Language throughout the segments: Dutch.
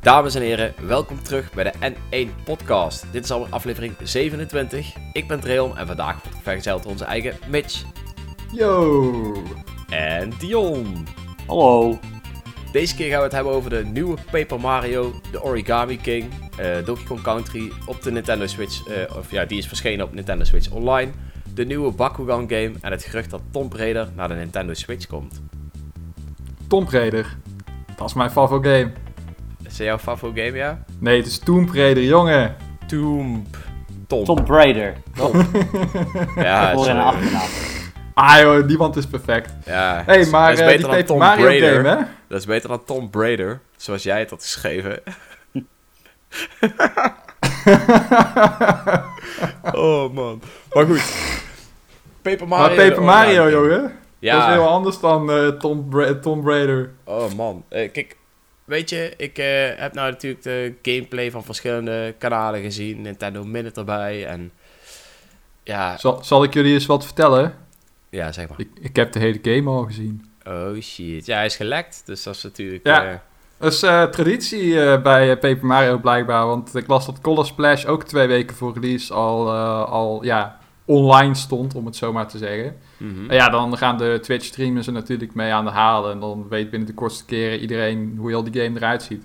Dames en heren, welkom terug bij de N1 Podcast. Dit is alweer aflevering 27. Ik ben Dreon en vandaag wordt vergezeld door onze eigen Mitch Yo! en Dion. Hallo. Deze keer gaan we het hebben over de nieuwe Paper Mario, de Origami King, eh Donkey Kong Country op de Nintendo Switch, eh, of ja, die is verschenen op Nintendo Switch Online, de nieuwe Bakugan game en het gerucht dat Tomb Raider naar de Nintendo Switch komt. Tomb Raider. Dat is mijn favoriete game. Is dat jouw favoriete game, ja? Nee, het is Tomb Raider, jongen. Tomb. Tom. Tom Raider. Top. Ja, Voor en sorry. achternaam. Ah joh, niemand is perfect. Ja, hey, maar dat is eh, beter die dan Tomb Mario Raider. game, hè? Dat is beter dan Tom Raider, zoals jij het had geschreven. oh man. Maar goed. Paper Mario. maar Paper Mario, jongen. Dat is Ja. heel anders dan eh Tomb, Ra- Tomb Raider. Oh man. Eh, kijk, weet je, ik eh, heb nou natuurlijk de gameplay van verschillende kanalen gezien. Nintendo Minute erbij en... Ja, Zal, zal ik jullie eens wat vertellen? ja, zeg maar. Ik, ik heb de hele game al gezien. Oh shit. Ja, hij is gelekt, dus dat is natuurlijk... Ja. eh, Dat is eh, traditie eh, bij Paper Mario blijkbaar. Want ik las dat Color Splash ook twee weken voor release al, eh, al ja, online stond, om het zo maar te zeggen. mhm. Ja, dan gaan de Twitch streamers er natuurlijk mee aan de halen. En dan weet binnen de kortste keren iedereen hoe heel die game eruit ziet.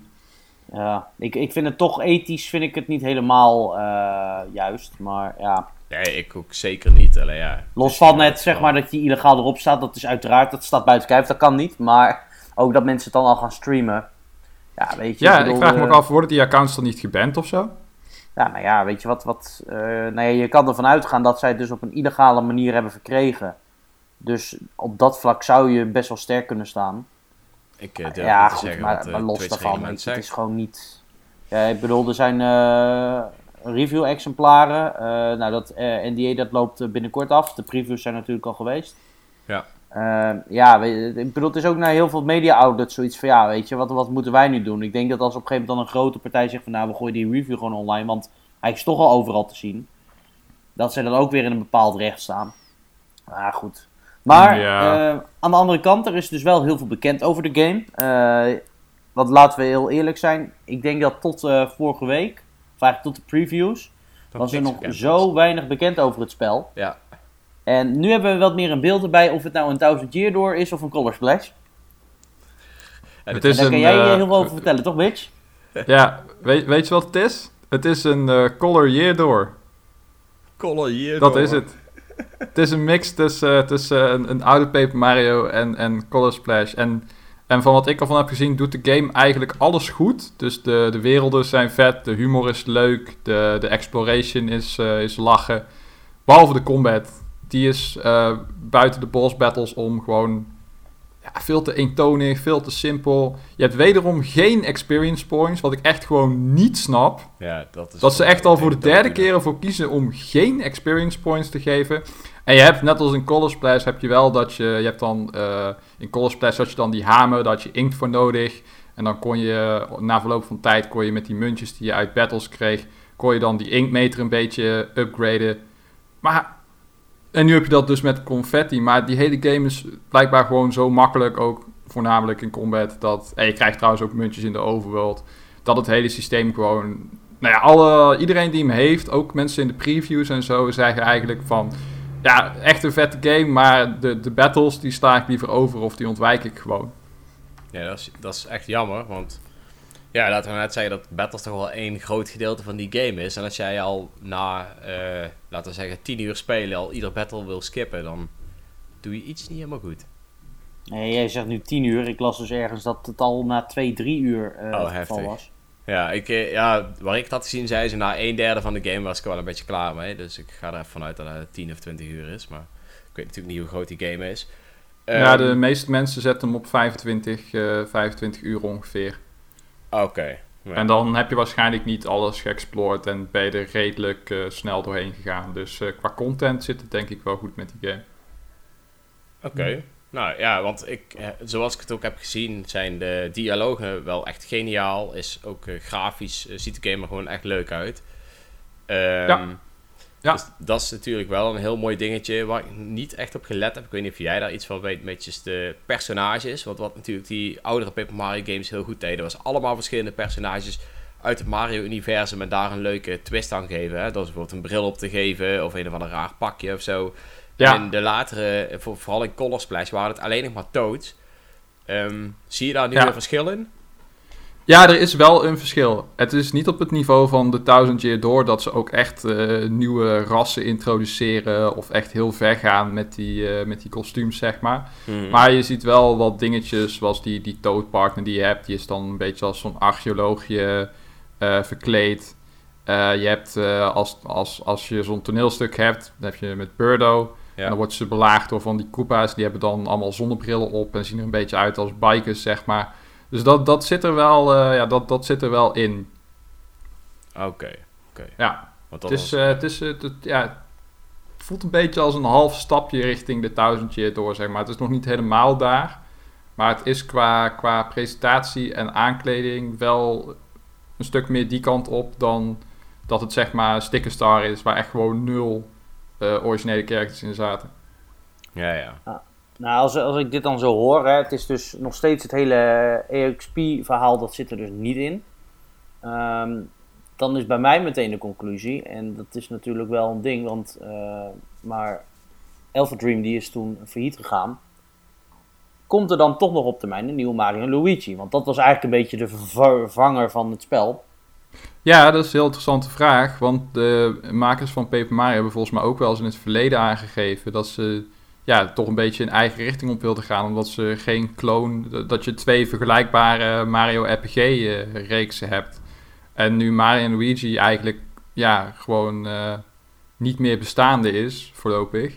Ja, ik, ik vind het toch ethisch vind ik het niet helemaal eh, juist. Maar ja, Nee, ik ook zeker niet. Alleen ja. los van het zeg maar dat die illegaal erop staat. Dat is uiteraard, dat staat buiten kijf. Dat kan niet. Maar ook dat mensen het dan al gaan streamen. Ja, weet je. Ja, ik bedoel, vraag me ook eh, af, worden die accounts dan niet geband of zo? Ja, nou ja, weet je wat. wat nou ja, je kan ervan uitgaan dat zij het dus op een illegale manier hebben verkregen. Dus op dat vlak zou je best wel sterk kunnen staan. Ik durf ja, niet te goed, zeggen maar, eh, maar los daarvan, het is gewoon niet... Ja, ik bedoel, er zijn review-exemplaren. Nou, dat NDA dat loopt binnenkort af. De previews zijn natuurlijk al geweest. Ja. Eh, ja, weet ik bedoel, het is ook naar heel veel media-outlets zoiets van... Ja, weet je, wat, wat moeten wij nu doen? Ik denk dat als op een gegeven moment dan een grote partij zegt van... Nou, we gooien die review gewoon online, want hij is toch al overal te zien. Dat zij dan ook weer in een bepaald recht staan. Maar goed. Maar Ja. eh, aan de andere kant, er is dus wel heel veel bekend over de game. Eh, want laten we heel eerlijk zijn. Ik denk dat tot eh, vorige week, of eigenlijk tot de previews, Dat was er nog zo was. weinig bekend over het spel. Ja. En nu hebben we wat meer een beeld erbij of het nou een Thousand Year Door is of een Color Splash. En Het het is Daar een, kan jij eh, eh, heel veel over vertellen, toch Mitch? Ja, weet, weet je wat het is? Het is een eh, Color Year Door. Color hier. Dat is het. Het is een mix tussen, tussen een, een oude Paper Mario en, en Color Splash. En, en van wat ik ervan heb gezien, doet de game eigenlijk alles goed. Dus de, de werelden zijn vet, de humor is leuk, de, de exploration is, eh, is lachen. Behalve de combat. Die is eh, buiten de boss battles om gewoon ja, veel te eentonig, veel te simpel. Je hebt wederom geen experience points, wat ik echt gewoon niet snap. Ja, dat is. Dat ze echt al voor de derde keer ervoor kiezen om geen experience points te geven. En je hebt, net als in Color Splash, heb je wel dat je... Je hebt dan... eh, in Color Splash had je dan die hamer, daar had je inkt voor nodig. En dan kon je, na verloop van tijd, kon je met die muntjes die je uit battles kreeg... kon je dan die inktmeter een beetje upgraden. Maar... En nu heb je dat dus met confetti. Maar die hele game is blijkbaar gewoon zo makkelijk, ook voornamelijk in combat... dat... Je krijgt trouwens ook muntjes in de overworld... dat het hele systeem gewoon nou ja, alle, iedereen die hem heeft, ook mensen in de previews en zo, zeggen eigenlijk van... Ja, echt een vette game, maar de, de battles die sla ik liever over of die ontwijk ik gewoon. Ja, dat is, dat is echt jammer, want. Ja, laten we net zeggen dat Battles toch wel één groot gedeelte van die game is. En als jij al na, eh, laten we zeggen, 10 uur spelen al ieder battle wil skippen, dan doe je iets niet helemaal goed. Nee, jij zegt nu 10 uur. Ik las dus ergens dat het al na 2, 3 uur eh Oh, het geval heftig. was. Ja, ik, eh, ja, waar ik het had gezien, zei ze na een derde van de game was ik wel een beetje klaar mee. Dus ik ga er even vanuit dat het 10 of 20 uur is. Maar ik weet natuurlijk niet hoe groot die game is. ja, Ehm, de meeste mensen zetten hem op 25, eh 25 uur ongeveer. Oké. Ja. En dan heb je waarschijnlijk niet alles geëxplored en ben je er redelijk eh, snel doorheen gegaan. Dus eh, qua content zit het denk ik wel goed met die game. Oké. Nou ja, want ik, eh, zoals ik het ook heb gezien, zijn de dialogen wel echt geniaal. Is ook grafisch, ziet de game er gewoon echt leuk uit. Ehm, Ja. Ja. Dus dat is natuurlijk wel een heel mooi dingetje waar ik niet echt op gelet heb. Ik weet niet of jij daar iets van weet met de personages. Want wat natuurlijk die oudere Paper Mario games heel goed deden, was allemaal verschillende personages uit het Mario-universum en daar een leuke twist aan geven. Hè? Dat is bijvoorbeeld een bril op te geven of een of ander raar pakje of zo. Ja. En in de latere, voor- vooral in Color Splash, waren het alleen nog maar Toads. Ehm, zie je daar nu Ja. een verschil in? Ja, er is wel een verschil. Het is niet op het niveau van de Thousand Year Door dat ze ook echt eh, nieuwe rassen introduceren of echt heel ver gaan met die, eh, met die kostuums, zeg maar. Maar je ziet wel wat dingetjes, zoals die, die toadpartner die je hebt. Die is dan een beetje als zo'n archeoloogje eh, verkleed. Je hebt, als, als, als je zo'n toneelstuk hebt, dan heb je met Birdo. Ja. En dan wordt ze belaagd door van die Koopa's. Die hebben dan allemaal zonnebrillen op en zien er een beetje uit als bikers, zeg maar. Dus dat, dat, zit, er wel, eh, ja, dat, dat zit er wel in. Oké, oké. Ja, Want dat het, is, was- eh, het, is, eh, het, ja, het voelt een beetje als een half stapje richting de Thousand Year Door, zeg maar. Het is nog niet helemaal daar. Maar het is qua, qua presentatie en aankleding wel een stuk meer die kant op dan dat het zeg maar Sticker Star is, waar echt gewoon nul eh, originele characters in zaten. ja, ja. Nou, als, als ik dit dan zo hoor, hè, het is dus nog steeds het hele EXP-verhaal, dat zit er dus niet in. Ehm, dan is bij mij meteen de conclusie, en dat is natuurlijk wel een ding, want eh, maar Alpha Dream die is toen failliet gegaan. Komt er dan toch nog op termijn een nieuwe Mario en Luigi? Want dat was eigenlijk een beetje de vervanger van het spel. Ja, dat is een heel interessante vraag. Want de makers van Paper Mario hebben volgens mij ook wel eens in het verleden aangegeven dat ze ja, toch een beetje een eigen richting op wilden gaan. Omdat ze geen clone, dat je twee vergelijkbare Mario RPG-reeksen hebt. En nu Mario en Luigi eigenlijk ja, gewoon eh, niet meer bestaande is, voorlopig.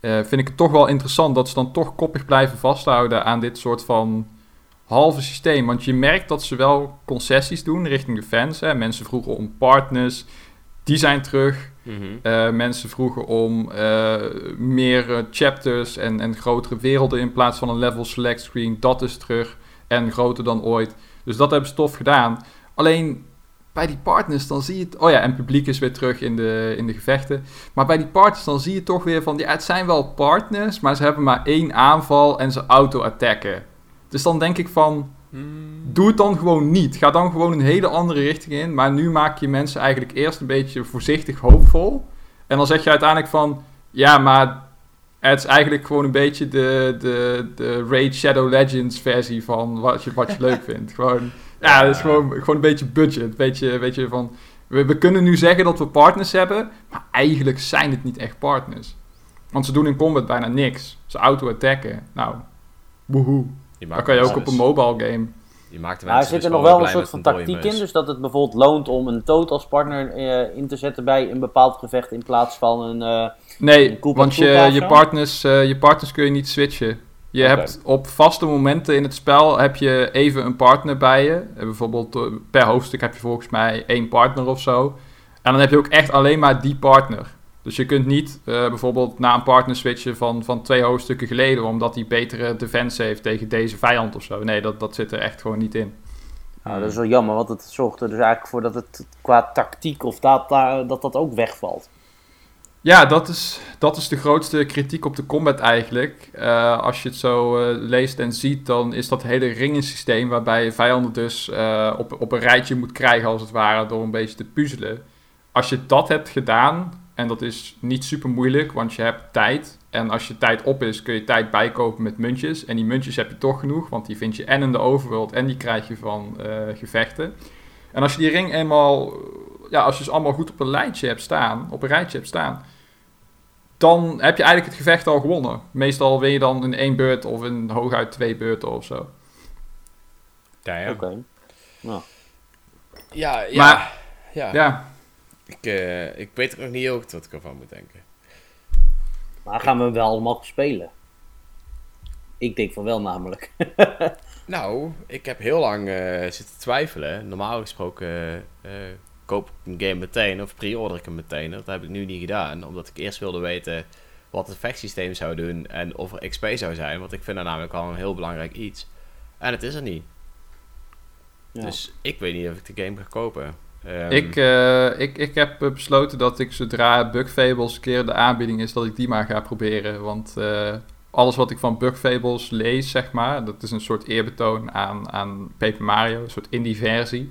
eh, vind ik het toch wel interessant dat ze dan toch koppig blijven vasthouden aan dit soort van halve systeem. Want je merkt dat ze wel concessies doen richting de fans. Hè. Mensen vroegen om partners, die zijn terug. Mhm. Eh, mensen vroegen om eh, meer eh, chapters en, en grotere werelden in plaats van een level select screen. Dat is terug en groter dan ooit. Dus dat hebben ze tof gedaan. Alleen bij die partners dan zie je het... Oh ja, en publiek is weer terug in de, in de gevechten. Maar bij die partners dan zie je toch weer van... Ja, het zijn wel partners, maar ze hebben maar één aanval en ze auto-attacken. Dus dan denk ik van... Doe het dan gewoon niet. Ga dan gewoon een hele andere richting in. Maar nu maak je mensen eigenlijk eerst een beetje voorzichtig hoopvol. En dan zeg je uiteindelijk van... Ja, maar het is eigenlijk gewoon een beetje de, de, de Raid Shadow Legends versie van wat je, wat je leuk vindt. Gewoon, ja, het is gewoon, gewoon een beetje budget. Een beetje, weet je, van... We, we kunnen nu zeggen dat we partners hebben. Maar eigenlijk zijn het niet echt partners. Want ze doen in combat bijna niks. Ze auto-attacken. Nou, woehoe. Maakt kan je ook op een mobile game. Je maakt Maar er zit er nog wel een soort van tactiek in, dus dat het bijvoorbeeld loont om een toad als partner eh, in te zetten bij een bepaald gevecht in plaats van een... eh, Nee, Een Koopa want je, je, partners, eh, je partners kun je niet switchen. Je hebt op vaste momenten in het spel heb je even een partner bij je. Bijvoorbeeld per hoofdstuk heb je volgens mij één partner of zo. En dan heb je ook echt alleen maar die partner. Dus je kunt niet eh, bijvoorbeeld naar een partner switchen van, van twee hoofdstukken geleden... omdat die betere defense heeft tegen deze vijand of zo. Nee, dat, dat zit er echt gewoon niet in. Nou, dat is wel jammer, want het zorgt er dus eigenlijk voor dat het qua tactiek of data, dat dat ook wegvalt. Ja, dat is, dat is de grootste kritiek op de combat eigenlijk. Eh, als je het zo eh, leest en ziet, dan is dat hele ringensysteem waarbij je vijanden dus eh, op, op een rijtje moet krijgen als het ware door een beetje te puzzelen. Als je dat hebt gedaan, en dat is niet super moeilijk, want je hebt tijd. En als je tijd op is, kun je tijd bijkopen met muntjes. En die muntjes heb je toch genoeg, want die vind je en in de overworld en die krijg je van eh, gevechten. En als je die ring eenmaal, ja, als je ze allemaal goed op een lijntje hebt staan, op een rijtje hebt staan, dan heb je eigenlijk het gevecht al gewonnen. Meestal win je dan in één beurt of in hooguit twee beurten of zo. Ja, ja. Oké. Ja, ja. Maar- ja. Ja, Ik, eh, ik weet ook nog niet heel goed wat ik ervan moet denken. Maar gaan we hem wel allemaal spelen? Ik denk van wel namelijk. Nou, ik heb heel lang eh, zitten twijfelen. Normaal gesproken eh, koop ik een game meteen of pre-order ik hem meteen. Dat heb ik nu niet gedaan, omdat ik eerst wilde weten wat het vechtsysteem zou doen en of er XP zou zijn. Want ik vind dat namelijk al een heel belangrijk iets. En het is er niet. Ja. Dus ik weet niet of ik de game ga kopen. Ehm, Ik, eh, ik, ik heb besloten dat ik zodra Bugfables een keer de aanbieding is, dat ik die maar ga proberen. Want eh, alles wat ik van Bugfables lees, zeg maar, dat is een soort eerbetoon aan, aan Paper Mario, een soort indie versie.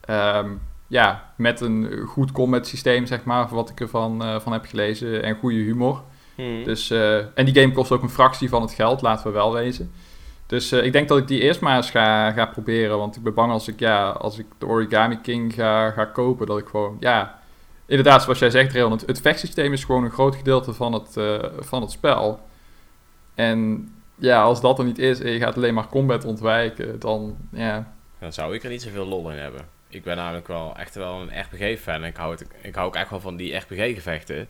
Ehm, ja, met een goed combat systeem, zeg maar, wat ik ervan eh, van heb gelezen, en goede humor. hmm. Dus, eh, en die game kost ook een fractie van het geld, laten we wel wezen. Dus eh, ik denk dat ik die eerst maar eens ga, ga proberen. Want ik ben bang als ik, ja, als ik de Origami King ga, ga kopen, dat ik gewoon, ja... Inderdaad, zoals jij zegt, Reon, het, het vechtsysteem is gewoon een groot gedeelte van het, eh, van het spel. En ja, als dat er niet is en je gaat alleen maar combat ontwijken, dan, ja... Dan zou ik er niet zoveel lol in hebben. Ik ben namelijk wel echt wel een RPG-fan. Ik hou, ik hou ook echt wel van die RPG-gevechten.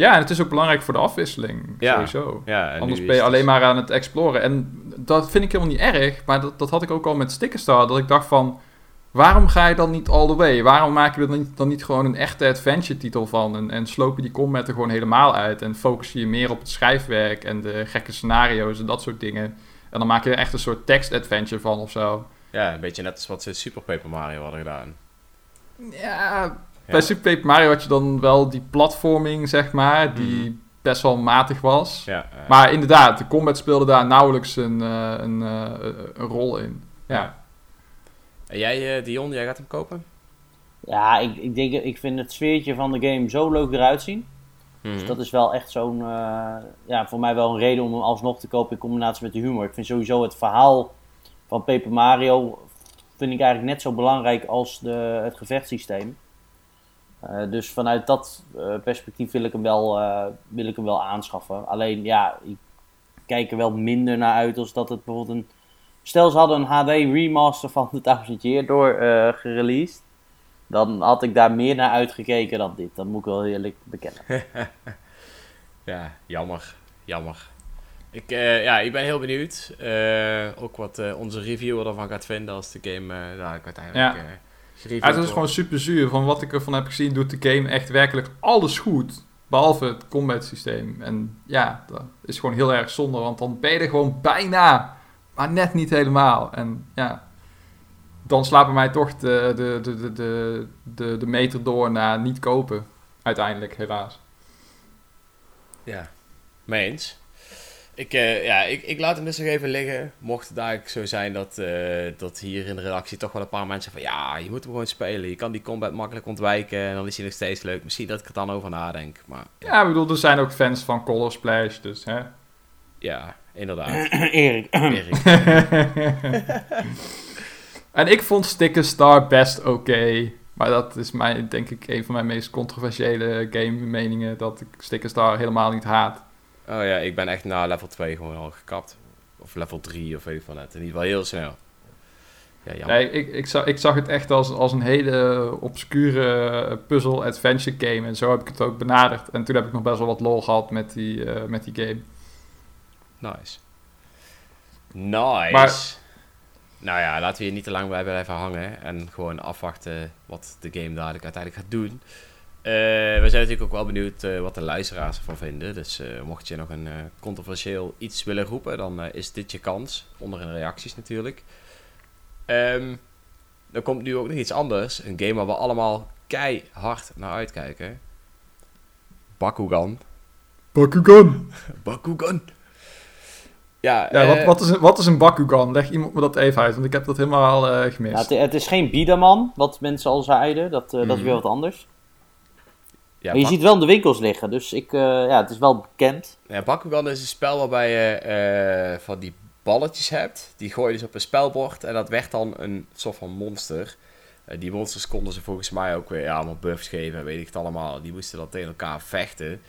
Ja, en het is ook belangrijk voor de afwisseling, Ja. sowieso. Ja, Anders ben je alleen maar aan het exploren. En dat vind ik helemaal niet erg. Maar dat, dat had ik ook al met Stickerstar. Dat ik dacht van... Waarom ga je dan niet all the way? Waarom maak je er dan niet, dan niet gewoon een echte adventure titel van? En, en sloop je die combat er gewoon helemaal uit? En focus je meer op het schrijfwerk en de gekke scenario's en dat soort dingen. En dan maak je er echt een soort text-adventure van of zo. Ja, een beetje net als wat ze Super Paper Mario hadden gedaan. Ja. Bij Super Paper Mario had je dan wel die platforming, zeg maar. Die Mhm. best wel matig was. Ja, eh, Maar inderdaad, de combat speelde daar nauwelijks een, eh, een, eh, een rol in. Ja. En jij, Dion, jij gaat hem kopen? Ja, ik, ik, denk, ik vind het sfeertje van de game zo leuk eruit zien. Mhm. Dus dat is wel echt zo'n, eh, ja, voor mij wel een reden om hem alsnog te kopen in combinatie met de humor. Ik vind sowieso het verhaal van Paper Mario, vind ik eigenlijk net zo belangrijk als de, het gevechtssysteem. Eh, dus vanuit dat eh, perspectief wil ik, hem wel, eh, wil ik hem wel aanschaffen. Alleen ja, ik kijk er wel minder naar uit als dat het bijvoorbeeld een... Stel ze hadden een HD remaster van The Thousand Year door eh gereleased. Dan had ik daar meer naar uitgekeken dan dit. Dat moet ik wel eerlijk bekennen. Ja, jammer. Jammer. Ik, eh, ja, ik ben heel benieuwd. eh, ook wat eh, onze reviewer ervan gaat vinden als de game eh daar uiteindelijk Ja. Ja, het is gewoon super zuur. Van wat ik ervan heb gezien, doet de game echt werkelijk alles goed. Behalve het combat systeem. En ja, dat is gewoon heel erg zonde. Want dan ben je er gewoon bijna, maar net niet helemaal. En ja, dan bij mij toch de, de, de, de, de, de, de meter door naar niet kopen. Uiteindelijk, helaas. Ja, mee eens. Ik, eh, ja, ik, ik laat hem dus nog even liggen. Mocht het eigenlijk zo zijn dat, eh, dat hier in de redactie toch wel een paar mensen van... Ja, je moet hem gewoon spelen. Je kan die combat makkelijk ontwijken en dan is hij nog steeds leuk. Misschien dat ik er dan over nadenk. Maar ja, Ja, ik bedoel, er zijn ook fans van Color Splash, dus hè. ja inderdaad. Erik. Erik. En ik vond Sticker Star best oké. Maar dat is mijn, denk ik een van mijn meest controversiële game meningen. Dat ik Sticker Star helemaal niet haat. Oh ja, ik ben echt na level 2 gewoon al gekapt. Of level 3 of weet ik van net. In ieder geval heel snel. Ja, jammer. Nee, ik, ik, zag, ik zag het echt als, als een hele obscure puzzle-adventure game. En zo heb ik het ook benaderd. En toen heb ik nog best wel wat lol gehad met die, eh, met die game. Nice. Nice. Maar- Nou ja, laten we hier niet te lang bij blijven hangen. En gewoon afwachten wat de game dadelijk uiteindelijk gaat doen. Eh, we zijn natuurlijk ook wel benieuwd eh, wat de luisteraars ervan vinden. Dus eh, mocht je nog een eh, controversieel iets willen roepen, dan eh, is dit je kans. Onder in de reacties natuurlijk. Ehm er komt nu ook nog iets anders. Een game waar we allemaal keihard naar uitkijken. Bakugan. Bakugan! Bakugan. Ja, Ja, wat, wat, is een, wat is een Bakugan? Leg iemand me dat even uit, want ik heb dat helemaal eh, Ja, gemist. het, het is geen biederman, wat mensen al zeiden. Dat, eh, dat is Mhm. weer wat anders. Ja, maar je Bak- ziet wel in de winkels liggen, dus ik, eh, ja, het is wel bekend. Ja, Bakugan is een spel waarbij je eh, van die balletjes hebt. Die gooi je dus op een spelbord en dat werd dan een soort van monster. Eh, die monsters konden ze volgens mij ook weer ja, allemaal buffs geven en weet ik het allemaal. Die moesten dan tegen elkaar vechten.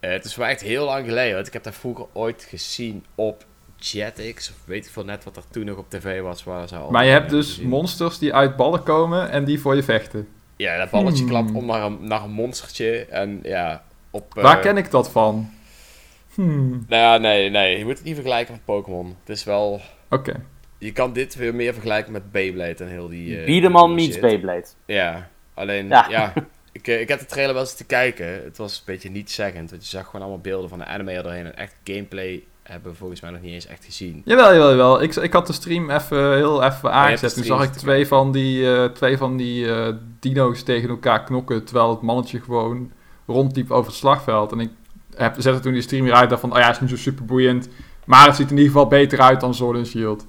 Eh, het is voor mij echt heel lang geleden, want ik heb dat vroeger ooit gezien op Jetix. Of weet ik veel net wat er toen nog op tv was. Waar ze al Maar je hebt dus gezien. monsters die uit ballen komen en die voor je vechten. Ja, dat balletje Hmm. klapt om naar een, naar een monstertje. En ja, op... eh, Waar ken ik dat van? Hmm, Nou ja, nee, nee. Je moet het niet vergelijken met Pokémon. Het is wel... oké. Je kan dit weer meer vergelijken met Beyblade en heel die... eh, Biederman meets shit. Beyblade. Ja, alleen... Ja. Ja. Ik, eh, ik heb de trailer wel eens te kijken. Het was een beetje niet zeggend. Want je zag gewoon allemaal beelden van de anime erdoorheen. En echt gameplay hebben we volgens mij nog niet eens echt gezien. Jawel, jawel, jawel. Ik, ik had de stream even heel even aangezet. de Toen zag ik zitten twee van die, eh, twee van die eh, dino's tegen elkaar knokken. Terwijl het mannetje gewoon rondliep over het slagveld. En ik heb, zette toen die stream weer uit. dacht van, oh ja, het is niet zo super boeiend. Maar het ziet in ieder geval beter uit dan Sword and Shield.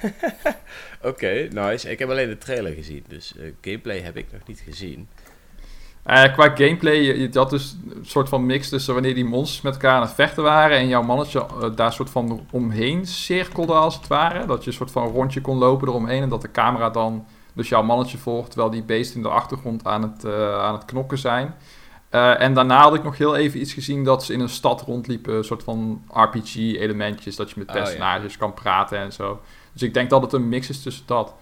Oké, nice. Ik heb alleen de trailer gezien. Dus eh, gameplay heb ik nog niet gezien. Eh, qua gameplay, je, je had dus een soort van mix tussen wanneer die monsters met elkaar aan het vechten waren en jouw mannetje eh, daar soort van omheen cirkelde als het ware. Dat je een soort van rondje kon lopen eromheen en dat de camera dan dus jouw mannetje volgt terwijl die beesten in de achtergrond aan het, eh, aan het knokken zijn. En daarna had ik nog heel even iets gezien dat ze in een stad rondliepen, een soort van RPG-elementjes, dat je met Oh, ja. personages kan praten en zo. Dus ik denk dat het een mix is tussen dat.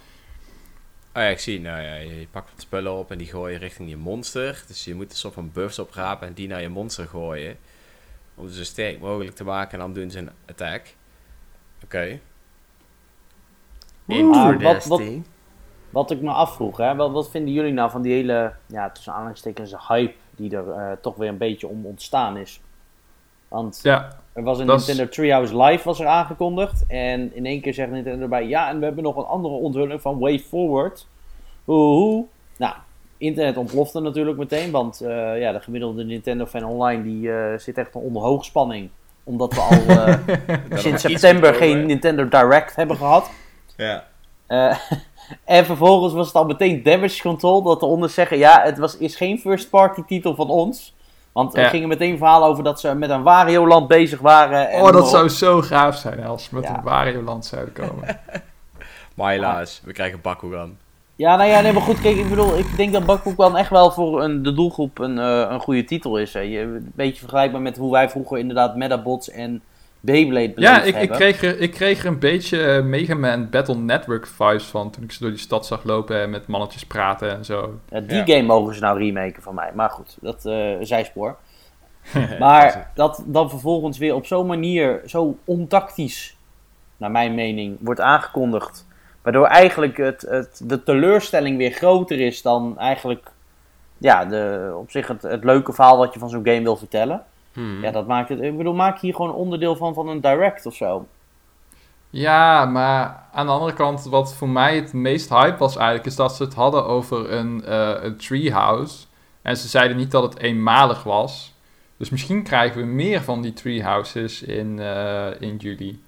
Oh ja, ik zie. Nou ja, je pakt wat spullen op en die gooi je richting je monster. Dus je moet een soort van buffs oprapen en die naar je monster gooien. Om ze zo sterk mogelijk te maken en dan doen ze een attack. Oké. Ah, wat- Interesting. Wat ik me afvroeg, hè, wat, wat vinden jullie nou van die hele, ja, tussen aanhalingstekens, hype die er eh, toch weer een beetje om ontstaan is? Want Ja, er was een dat is- Nintendo Treehouse Live was er aangekondigd. En in één keer zegt Nintendo erbij, ja, en we hebben nog een andere onthulling van Way Forward. Oeh, Nou, internet ontplofte natuurlijk meteen, want eh, ja, de gemiddelde Nintendo-fan online die eh, zit echt onder hoogspanning. Omdat we al eh, sinds er september geen Nintendo Direct hebben gehad. Ja. Eh, en vervolgens was het al meteen damage control. Dat eronder zeggen, ja, het was, is geen first party titel van ons. Want er Ja. gingen meteen verhalen over dat ze met een Wario-land bezig waren. En oh, dat zou zo gaaf zijn als ze met Ja. een Wario-land zouden komen. Maar helaas, we krijgen Bakugan. Ja, nou ja, nee, maar goed, kijk, ik bedoel, ik denk dat Bakugan echt wel voor een, de doelgroep een, eh, een goede titel is. Hè. Je, een beetje vergelijkbaar met hoe wij vroeger inderdaad Metabots en Beyblade beleefd Ja, ik, ik, kreeg er, ik kreeg er een beetje eh, Mega Man Battle Network vibes van toen ik ze door die stad zag lopen en met mannetjes praten en zo. Ja, die Ja. game mogen ze nou remaken van mij. Maar goed, dat eh zijspoor. Maar dat dan vervolgens weer op zo'n manier, zo ontactisch, naar mijn mening, wordt aangekondigd. Waardoor eigenlijk het, het, de teleurstelling weer groter is dan eigenlijk ja, de, op zich het, het leuke verhaal wat je van zo'n game wil vertellen. Hmm. Ja, dat maakt het. Ik bedoel, maak hier gewoon onderdeel van van een direct of zo. Ja, maar aan de andere kant, wat voor mij het meest hype was eigenlijk, is dat ze het hadden over een, eh een treehouse. En ze zeiden niet dat het eenmalig was. Dus misschien krijgen we meer van die treehouses in, eh, in juli.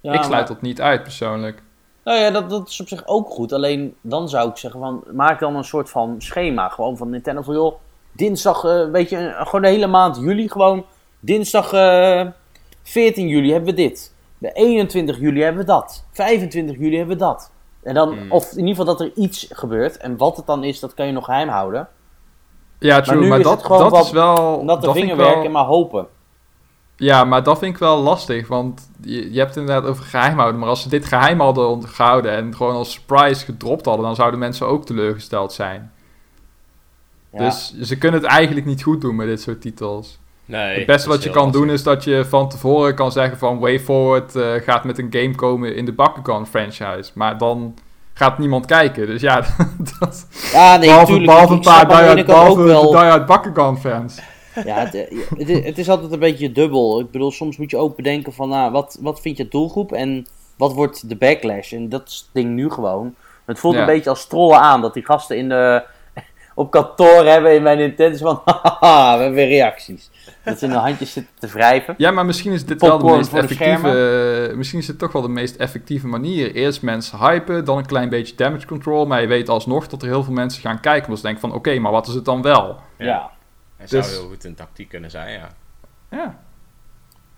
Ja, ik sluit maar- dat niet uit persoonlijk. Nou ja, dat, dat is op zich ook goed. Alleen dan zou ik zeggen van, maak dan een soort van schema. Gewoon van Nintendo van, joh, dinsdag, eh, weet je, gewoon de hele maand juli gewoon. Dinsdag eh 14 juli hebben we dit. De 21 juli hebben we dat. 25 juli hebben we dat. En dan, Hmm. of in ieder geval dat er iets gebeurt. En wat het dan is, dat kan je nog geheim houden. Ja, true, nu maar, is dat, het gewoon dat wat is wel... De dat vind ik vingerwerken wel- maar hopen. Ja, maar dat vind ik wel lastig, want je, je hebt het inderdaad over geheim houden. Maar als ze dit geheim hadden ontgehouden en gewoon als surprise gedropt hadden, dan zouden mensen ook teleurgesteld zijn. Ja. Dus ze kunnen het eigenlijk niet goed doen met dit soort titels. Nee, het beste wat je kan doen is dat je van tevoren kan zeggen van Way Forward eh, gaat met een game komen in de Bakugan franchise. Maar dan gaat niemand kijken. Dus ja, dat, ja, nee, behalve, tuurlijk. behalve ik een paar die-hard- wel- Bakugan fans. Ja, het, het, is- het is altijd een beetje dubbel. Ik bedoel, soms moet je ook bedenken van, nou, wat, wat vind je doelgroep en wat wordt de backlash? En dat is het ding nu gewoon. Het voelt Ja. een beetje als trollen aan, dat die gasten in de, op kantoor hebben in mijn Nintendo van, haha, we hebben weer reacties. Dat ze in de handjes zitten te wrijven. Ja, maar misschien is dit wel de meest de effectieve. misschien is dit toch wel de meest effectieve manier. Eerst mensen hypen, dan een klein beetje damage control. Maar je weet alsnog dat er heel veel mensen gaan kijken. Omdat ze denken van oké, maar wat is het dan wel? Ja. Het zou Dus- heel goed een tactiek kunnen zijn, ja. Ja.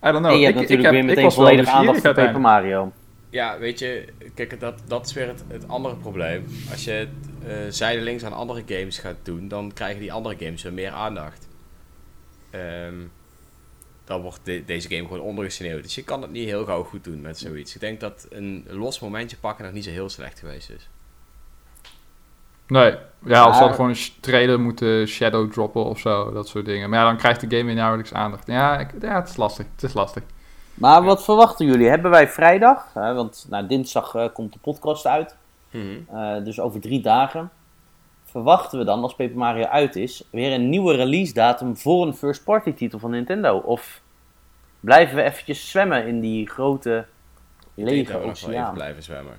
I don't know. en je hebt Ik- ik natuurlijk heb- weer ik meteen volledig aandacht voor Paper. Mario. Ja, weet je, kijk, dat, dat is weer het, het andere probleem. Als je het eh, zijdelings aan andere games gaat doen, dan krijgen die andere games weer meer aandacht. Ehm, dan wordt de- deze game gewoon ondergesneeuwd. Dus je kan het niet heel gauw goed doen met zoiets. Ik denk dat een los momentje pakken nog niet zo heel slecht geweest is. Nee, ja, als ze hadden gewoon een trailer moeten shadow droppen of zo. Dat soort dingen. Maar ja, dan krijgt de game weer nauwelijks aandacht. Ja, ik, ja het is lastig. Het is lastig. Maar wat verwachten jullie? Hebben wij vrijdag, hè, want nou, dinsdag eh, komt de podcast uit. Mhm. Eh, dus over drie dagen. verwachten we dan, als Paper Mario uit is, weer een nieuwe release datum voor een first party titel van Nintendo? Of blijven we eventjes zwemmen in die grote Ik denk dat lege we nog wel even oceaan? blijven zwemmen.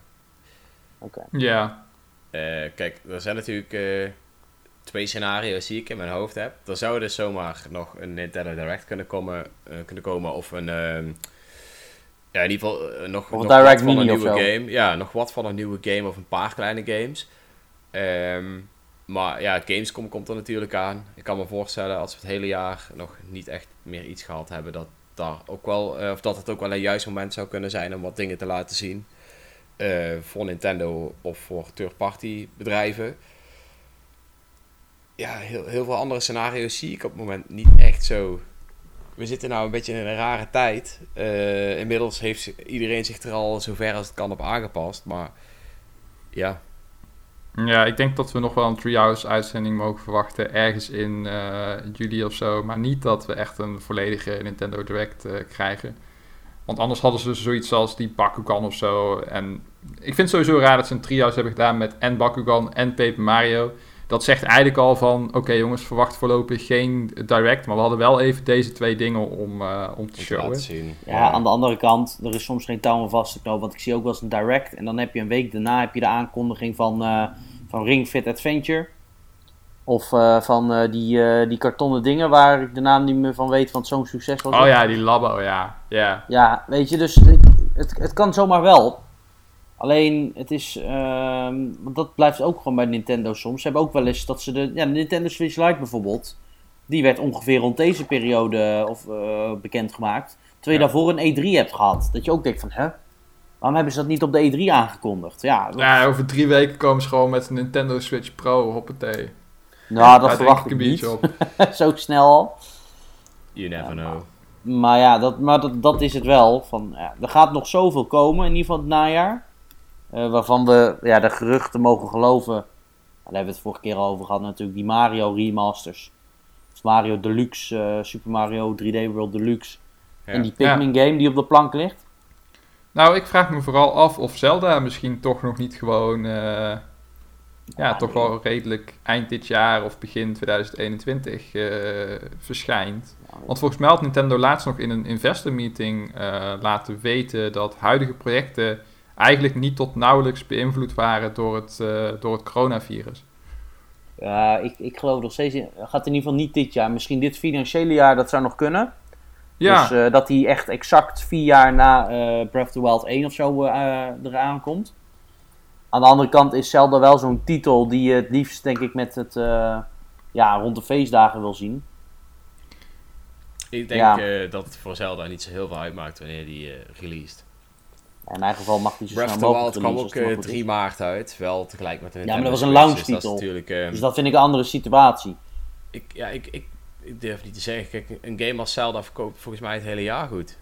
Oké. Ja, Eh, kijk, er zijn natuurlijk eh, twee scenario's die ik in mijn hoofd heb. Er zou dus zomaar nog een Nintendo Direct kunnen komen, eh, kunnen komen of een... ehm, ja, in ieder geval eh, nog, nog wat van een nieuwe game. Ja, nog wat van een nieuwe game of een paar kleine games. Ehm, maar ja, Gamescom komt er natuurlijk aan. Ik kan me voorstellen als we het hele jaar nog niet echt meer iets gehad hebben, dat, daar ook wel, eh, of dat het ook wel een juist moment zou kunnen zijn om wat dingen te laten zien. voor Nintendo of voor third-party bedrijven. Ja, heel, heel veel andere scenario's zie ik op het moment niet echt zo. We zitten nou een beetje in een rare tijd. Eh, inmiddels heeft iedereen zich er al zover als het kan op aangepast. Maar ja, Ja, ik denk dat we nog wel een Treehouse uitzending mogen verwachten. Ergens in eh, juli of zo. Maar niet dat we echt een volledige Nintendo Direct eh, krijgen. Want anders hadden ze zoiets als die Bakugan of zo. En ik vind het sowieso raar dat ze een Treehouse hebben gedaan met en Bakugan en Paper Mario. Dat zegt eigenlijk al van, oké jongens, verwacht voorlopig geen Direct. Maar we hadden wel even deze twee dingen om, eh, om te showen. zien. Ja, aan de andere kant, er is soms geen touw aan vast te knopen. Want ik zie ook wel eens een direct. En dan heb je een week daarna heb je de aankondiging van, eh, van Ring Fit Adventure. Of eh, van eh, die, eh, die kartonnen dingen waar ik de naam niet meer van weet, want zo'n succes was. Oh ja, die Labo, ja. ja. Ja, weet je, dus ik- het, het kan zomaar wel. Alleen, het is, ehm, want dat blijft ook gewoon bij Nintendo soms. Ze hebben ook wel eens dat ze de, ja, de Nintendo Switch Lite bijvoorbeeld, die werd ongeveer rond deze periode of, eh, bekendgemaakt. Terwijl je Ja. daarvoor een E3 hebt gehad. Dat je ook denkt van, hè? Waarom hebben ze dat niet op de E3 aangekondigd? Ja, dat- Ja, over drie weken komen ze gewoon met een Nintendo Switch Pro, hoppatee. nou, dat Daar verwacht ik een niet. op. Zo snel al. You never Ja, know. Maar ja, dat, maar dat, dat is het wel. Van, ja, er gaat nog zoveel komen, in ieder geval het najaar. Eh, waarvan we ja, de geruchten mogen geloven. Daar hebben we het vorige keer al over gehad, natuurlijk. Die Mario remasters. Of Mario Deluxe, eh, Super Mario 3D World Deluxe. Ja. En die Pikmin game die op de plank ligt. Nou, ik vraag me vooral af of Zelda misschien toch nog niet gewoon... eh, ja, toch nee. wel redelijk eind dit jaar of begin 2021 eh, verschijnt. Want volgens mij had Nintendo laatst nog in een investor meeting laten weten dat huidige projecten eigenlijk niet tot nauwelijks beïnvloed waren door het, eh, door het coronavirus. Ja, ik, ik geloof nog steeds in. Gaat in ieder geval niet dit jaar. Misschien dit financiële jaar, dat zou nog kunnen. Ja, Dus eh, dat die echt exact vier jaar na eh, Breath of the Wild 1 of zo eh, eraan komt. Aan de andere kant is Zelda wel zo'n titel die je het liefst, denk ik, met het eh, ja, rond de feestdagen wil zien. Ik denk Ja. eh, dat het voor Zelda niet zo heel veel uitmaakt wanneer die eh released. En in mijn geval mag die zo Breath of snel the mogelijk Wild kwam ook als eh, het maar 3 goed maart uit. Wel tegelijk met de maar Nintendo dat was een Switch, launchtitel. Dus dat is natuurlijk... eh, is. Dus dat vind ik een andere situatie. ik, ja, ik, ik, ik durf niet te zeggen. Kijk, een game als Zelda verkoopt volgens mij het hele jaar goed.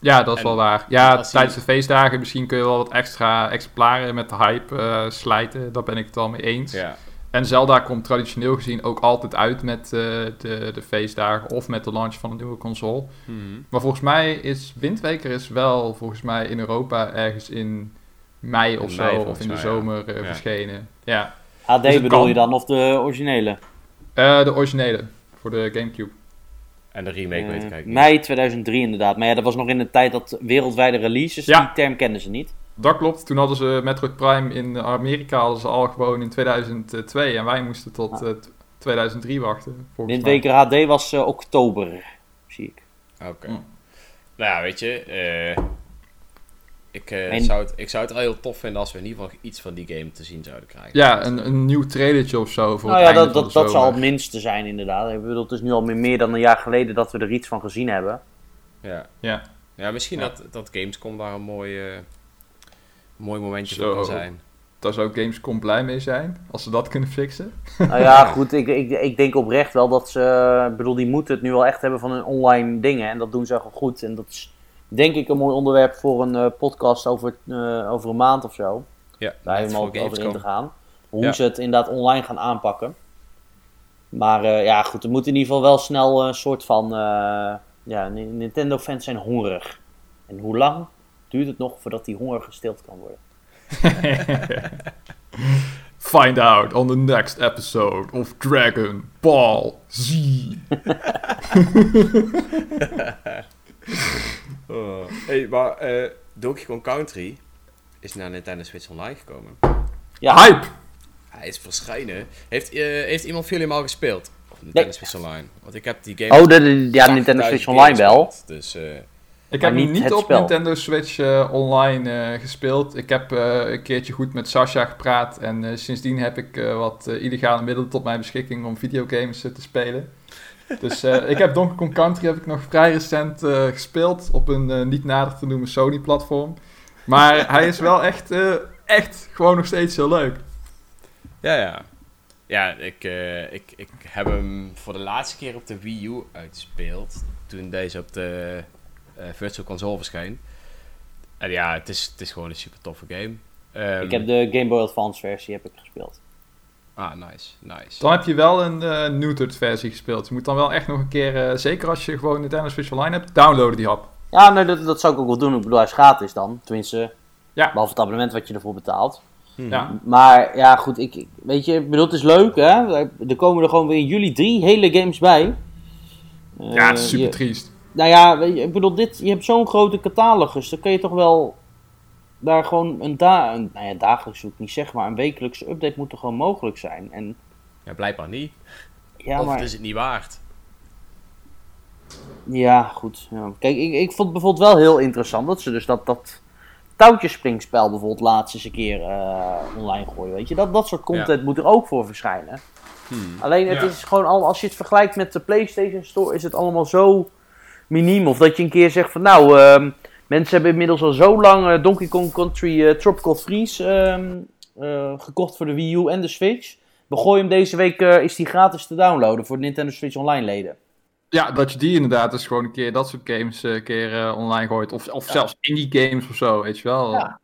ja, dat is en wel waar. Ja, tijdens de feestdagen misschien kun je wel wat extra exemplaren met de hype eh, slijten. Daar ben ik het wel mee eens. Ja. En Zelda komt traditioneel gezien ook altijd uit met eh, de, de feestdagen of met de launch van een nieuwe console. Mhm. Maar volgens mij is Windweker is wel volgens mij in Europa ergens in mei of In zo, mei of in de ja. zomer eh, Ja. verschenen. Ja, HD Dus bedoel kan. je dan, of de originele? Eh, de originele voor de Gamecube. En de remake weet ik eigenlijk niet. mei 2003 inderdaad. Maar ja, dat was nog in de tijd dat wereldwijde releases, Ja. die term kenden ze niet. Dat klopt. Toen hadden ze Metroid Prime in Amerika hadden ze al gewoon in 2002 en wij moesten tot Ah. eh, t- 2003 wachten. Mij. Windweker HD was eh, oktober, zie ik. Oké. Mm. Nou ja, weet je. eh, ik, En- zou het, ik zou het wel heel tof vinden als we in ieder geval iets van die game te zien zouden krijgen. Ja, een, een nieuw trailertje of zo voor Nou het ja, einde dat, van dat, de dat zal zomer. het minste zijn inderdaad. Ik bedoel, het is nu al meer- meer dan een jaar geleden dat we er iets van gezien hebben. Ja, Ja. ja misschien Ja. Dat, dat Gamescom daar een mooi, eh, mooi momentje Zo. voor kan zijn. Daar zou Gamescom blij mee zijn, als ze dat kunnen fixen. Nou ja, goed, ik, ik, ik denk oprecht wel dat ze... Ik bedoel, die moeten het nu wel echt hebben van hun online dingen. En dat doen ze gewoon goed. En dat is denk ik een mooi onderwerp voor een eh, podcast over, eh, over een maand of zo. Ja, Daar helemaal over in te gaan. Hoe Ja. ze het inderdaad online gaan aanpakken. Maar eh, ja, goed, er moet in ieder geval wel snel een soort van... eh, ja, Ni- Nintendo-fans zijn hongerig. En hoe lang duurt het nog voordat die honger gestild kan worden? Find out on the next episode of Dragon Ball Z. Oh. Hey, maar eh, Donkey Kong Country is naar Nintendo Switch Online gekomen. Ja, Hype! Hij is verschijnen. Heeft, eh, heeft iemand van jullie hem al gespeeld? Of Nintendo Nee. Switch Online? Want ik heb die game... Oh, de, de- ja, Nintendo 80.000 Switch Online wel. gespeeld. Dus eh, Ik Maar heb hem niet niet op spel. Nintendo Switch eh, online eh, gespeeld. Ik heb eh, een keertje goed met Sasha gepraat. En eh, sindsdien heb ik eh, wat illegale middelen tot mijn beschikking om videogames te spelen. Dus eh, ik heb Donkey Kong Country heb ik nog vrij recent eh, gespeeld op een eh, niet nader te noemen Sony-platform. Maar hij is wel echt, eh, echt gewoon nog steeds heel leuk. ja, ja. Ja, ik, eh, ik, ik heb hem voor de laatste keer op de Wii U uitgespeeld. Toen deze op de Virtual Console verscheen. En ja, het is, het is gewoon een super toffe game. Ehm, Ik heb de Game Boy Advance versie heb ik gespeeld. Ah, nice, nice. Dan heb je wel een eh neutered versie gespeeld. Je moet dan wel echt nog een keer, eh, zeker als je gewoon Nintendo Switch Online hebt, downloaden die app. Ja, nee, dat, dat zou ik ook wel doen. Ik bedoel, hij is gratis dan. Tenminste, Ja. behalve het abonnement wat je ervoor betaalt. Mhm. Ja. Maar ja, goed, ik, ik- weet je, ik bedoel, het is leuk, hè. Er komen er gewoon weer in juli drie hele games bij. Ja, het is Eh, super je- triest. Nou ja, ik bedoel, dit, je hebt zo'n grote catalogus. Dan kun je toch wel daar gewoon een, da een nou ja, dagelijks zou ik niet zeggen, maar een wekelijkse update moet er gewoon mogelijk zijn. En Ja, blijkbaar niet. ja, of maar het is het niet waard. ja, goed. Ja. Kijk, ik, ik vond bijvoorbeeld wel heel interessant dat ze dus dat, dat touwtjespringspel bijvoorbeeld laatst eens een keer eh, online gooien, weet je. Dat, dat soort content moet er ook voor verschijnen. Hmm. Alleen het Ja. is gewoon al, als je het vergelijkt met de PlayStation Store, is het allemaal zo miniem. Of dat je een keer zegt van nou, ehm, mensen hebben inmiddels al zo lang eh, Donkey Kong Country eh, Tropical Freeze ehm, eh, gekocht voor de Wii U en de Switch. We gooien hem deze week, is die gratis te downloaden voor de Nintendo Switch Online leden. Ja, dat je die inderdaad dus gewoon een keer dat soort games een keer online gooit. Of, of zelfs indie games of zo, weet je wel. Ja.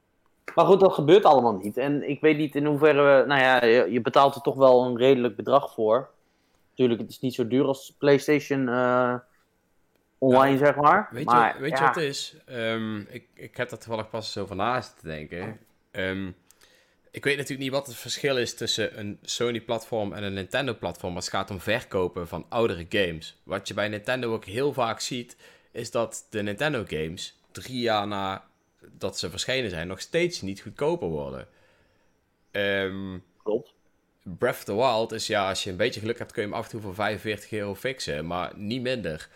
Maar goed, dat gebeurt allemaal niet. En ik weet niet in hoeverre, we- nou ja, je, betaalt er toch wel een redelijk bedrag voor. Natuurlijk, het is niet zo duur als PlayStation online, zeg maar. Weet, maar, je, weet je wat het is? Ehm, ik, ik heb er toevallig pas zo van naast te denken. Ehm, ik weet natuurlijk niet wat het verschil is tussen een Sony-platform en een Nintendo-platform als het gaat om verkopen van oudere games. Wat je bij Nintendo ook heel vaak ziet, is dat de Nintendo-games drie jaar na dat ze verschenen zijn, nog steeds niet goedkoper worden. Ehm, Klopt. Breath of the Wild is ja, als je een beetje geluk hebt, kun je hem af en toe voor 45 euro fixen, maar niet minder.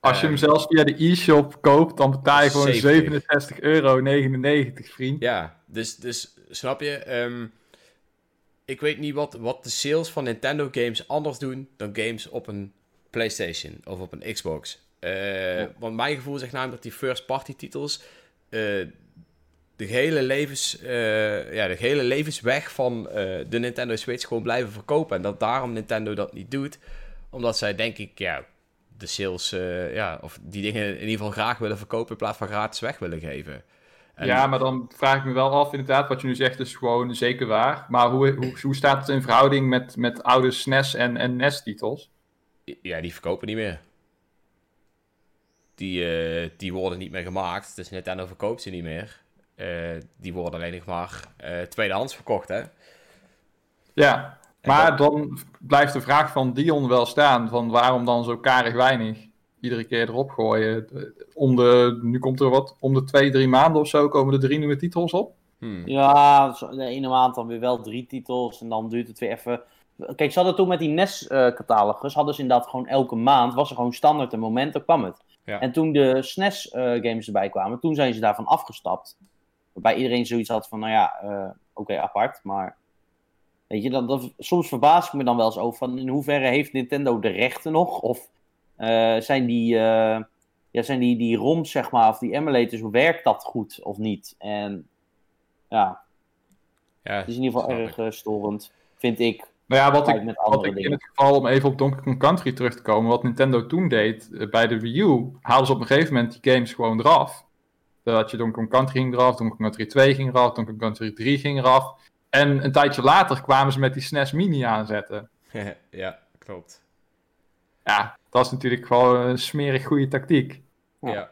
Als je hem Ehm, zelfs via de e-shop koopt, dan betaal je gewoon 70. 67,99 euro, vriend. Ja, dus, dus snap je? Ehm, ik weet niet wat, wat de sales van Nintendo games anders doen dan games op een PlayStation of op een Xbox. Eh, Want mijn gevoel zegt namelijk dat die first party titels eh, de gehele levens, eh, ja, de gehele levensweg van eh, de Nintendo Switch gewoon blijven verkopen. En dat daarom Nintendo dat niet doet, omdat zij denk ik ja, de sales, eh, ja, of die dingen in ieder geval graag willen verkopen in plaats van gratis weg willen geven. En- Ja, maar dan vraag ik me wel af, inderdaad, wat je nu zegt is gewoon zeker waar. Maar hoe, hoe, hoe staat het in verhouding met, met oude SNES en, en NES-titels? Ja, die verkopen niet meer. Die, eh, die worden niet meer gemaakt. Dus Nintendo verkoopt ze niet meer. Eh, die worden alleen nog maar eh, tweedehands verkocht, hè? Ja, maar dan blijft de vraag van Dion wel staan, van waarom dan zo karig weinig iedere keer erop gooien. Om de, nu komt er wat, om de twee, drie maanden of zo komen er drie nieuwe titels op. Hmm. Ja, zo- de ene maand dan weer wel drie titels en dan duurt het weer even. Kijk, ze hadden toen met die NES-catalogus, hadden ze inderdaad gewoon elke maand, was er gewoon standaard een moment, dan kwam het. Ja. En toen de SNES-games erbij kwamen, toen zijn ze daarvan afgestapt. Waarbij iedereen zoiets had van, nou ja, eh, oké, apart, maar... Weet je, dat, dat, soms verbaas ik me dan wel eens over van in hoeverre heeft Nintendo de rechten nog? Of eh, zijn die, eh, ja, zijn die, die ROMs, zeg maar, of die emulators, werkt dat goed of niet? En ja, Ja, het is in ieder geval erg eh, storend, vind ik. Nou ja, wat ik, met wat andere ik in het geval, om even op Donkey Kong Country terug te komen, wat Nintendo toen deed bij de Wii U, haalden ze op een gegeven moment die games gewoon eraf. Dat je Donkey Kong Country ging eraf, Donkey Kong Country 2 ging eraf, Donkey Kong Country 3 ging eraf. En een tijdje later kwamen ze met die SNES Mini aanzetten. ja, klopt. Ja, dat is natuurlijk gewoon een smerig goede tactiek. Ja. Ja.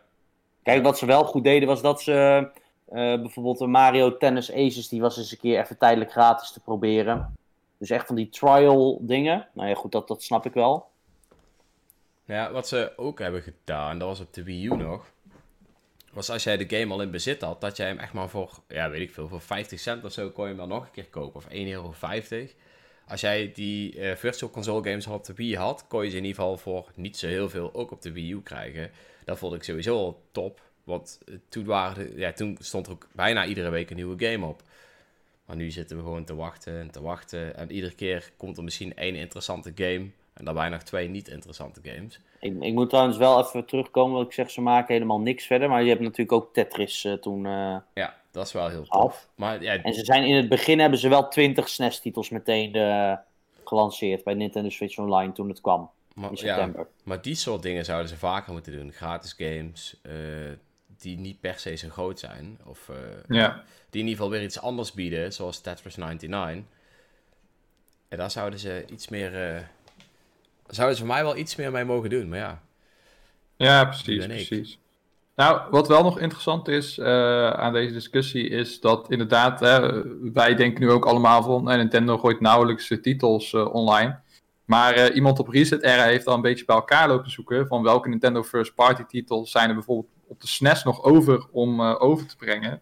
Kijk, wat ze wel goed deden was dat ze Eh, bijvoorbeeld de Mario Tennis Aces, die was eens een keer even tijdelijk gratis te proberen. Dus echt van die trial dingen. Nou ja, goed, dat, dat snap ik wel. Ja, wat ze ook hebben gedaan, dat was op de Wii U nog. Was als jij de game al in bezit had, dat jij hem echt maar voor, ja, weet ik veel, voor 50 cent of zo kon je hem dan nog een keer kopen. Of 1,50 euro. Als jij die uh, Virtual Console games op de Wii had, kon je ze in ieder geval voor niet zo heel veel ook op de Wii U krijgen. Dat vond ik sowieso al top. Want eh, toen, waren ja, toen stond er ook bijna iedere week een nieuwe game op. Maar nu zitten we gewoon te wachten en te wachten. En iedere keer komt er misschien één interessante game. En daarbij nog twee niet interessante games. Ik, ik moet trouwens wel even terugkomen. Want ik zeg, ze maken helemaal niks verder. Maar je hebt natuurlijk ook Tetris uh, toen. Uh, ja, dat is wel heel tof. Maar, ja, en ze zijn in het begin hebben ze wel 20 SNES-titels meteen uh, gelanceerd bij Nintendo Switch Online toen het kwam. Maar, in september. Ja, maar die soort dingen zouden ze vaker moeten doen. Gratis games die niet per se zo groot zijn. Of ja. die in ieder geval weer iets anders bieden, zoals Tetris 99. En daar zouden ze iets meer zouden ze voor mij wel iets meer mee mogen doen, maar ja. Ja, precies, precies. Nou, wat wel nog interessant is uh, aan deze discussie is dat inderdaad, hè, wij denken nu ook allemaal van uh, Nintendo gooit nauwelijks titels uh, online. Maar iemand op Reset Era heeft al een beetje bij elkaar lopen zoeken van welke Nintendo First Party titels zijn er bijvoorbeeld op de SNES nog over om over te brengen.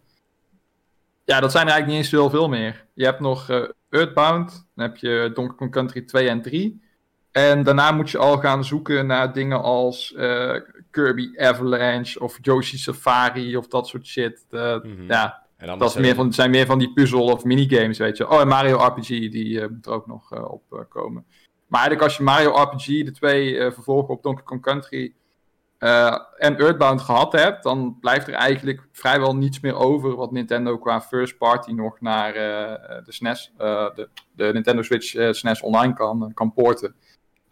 Ja, dat zijn er eigenlijk niet eens heel veel meer. Je hebt nog Earthbound, dan heb je Donkey Kong Country 2 en 3. En daarna moet je al gaan zoeken naar dingen als uh, Kirby Avalanche of Yoshi Safari of dat soort shit. Uh, mm -hmm. Ja, dat is meer van, zijn meer van die puzzel of minigames, weet je. Oh, en Mario RPG, die uh, moet er ook nog op komen. Maar eigenlijk als je Mario RPG, de twee vervolgen op Donkey Kong Country en Earthbound gehad hebt, dan blijft er eigenlijk vrijwel niets meer over wat Nintendo qua first party nog naar de SNES, de, de, Nintendo Switch SNES Online kan, kan porten.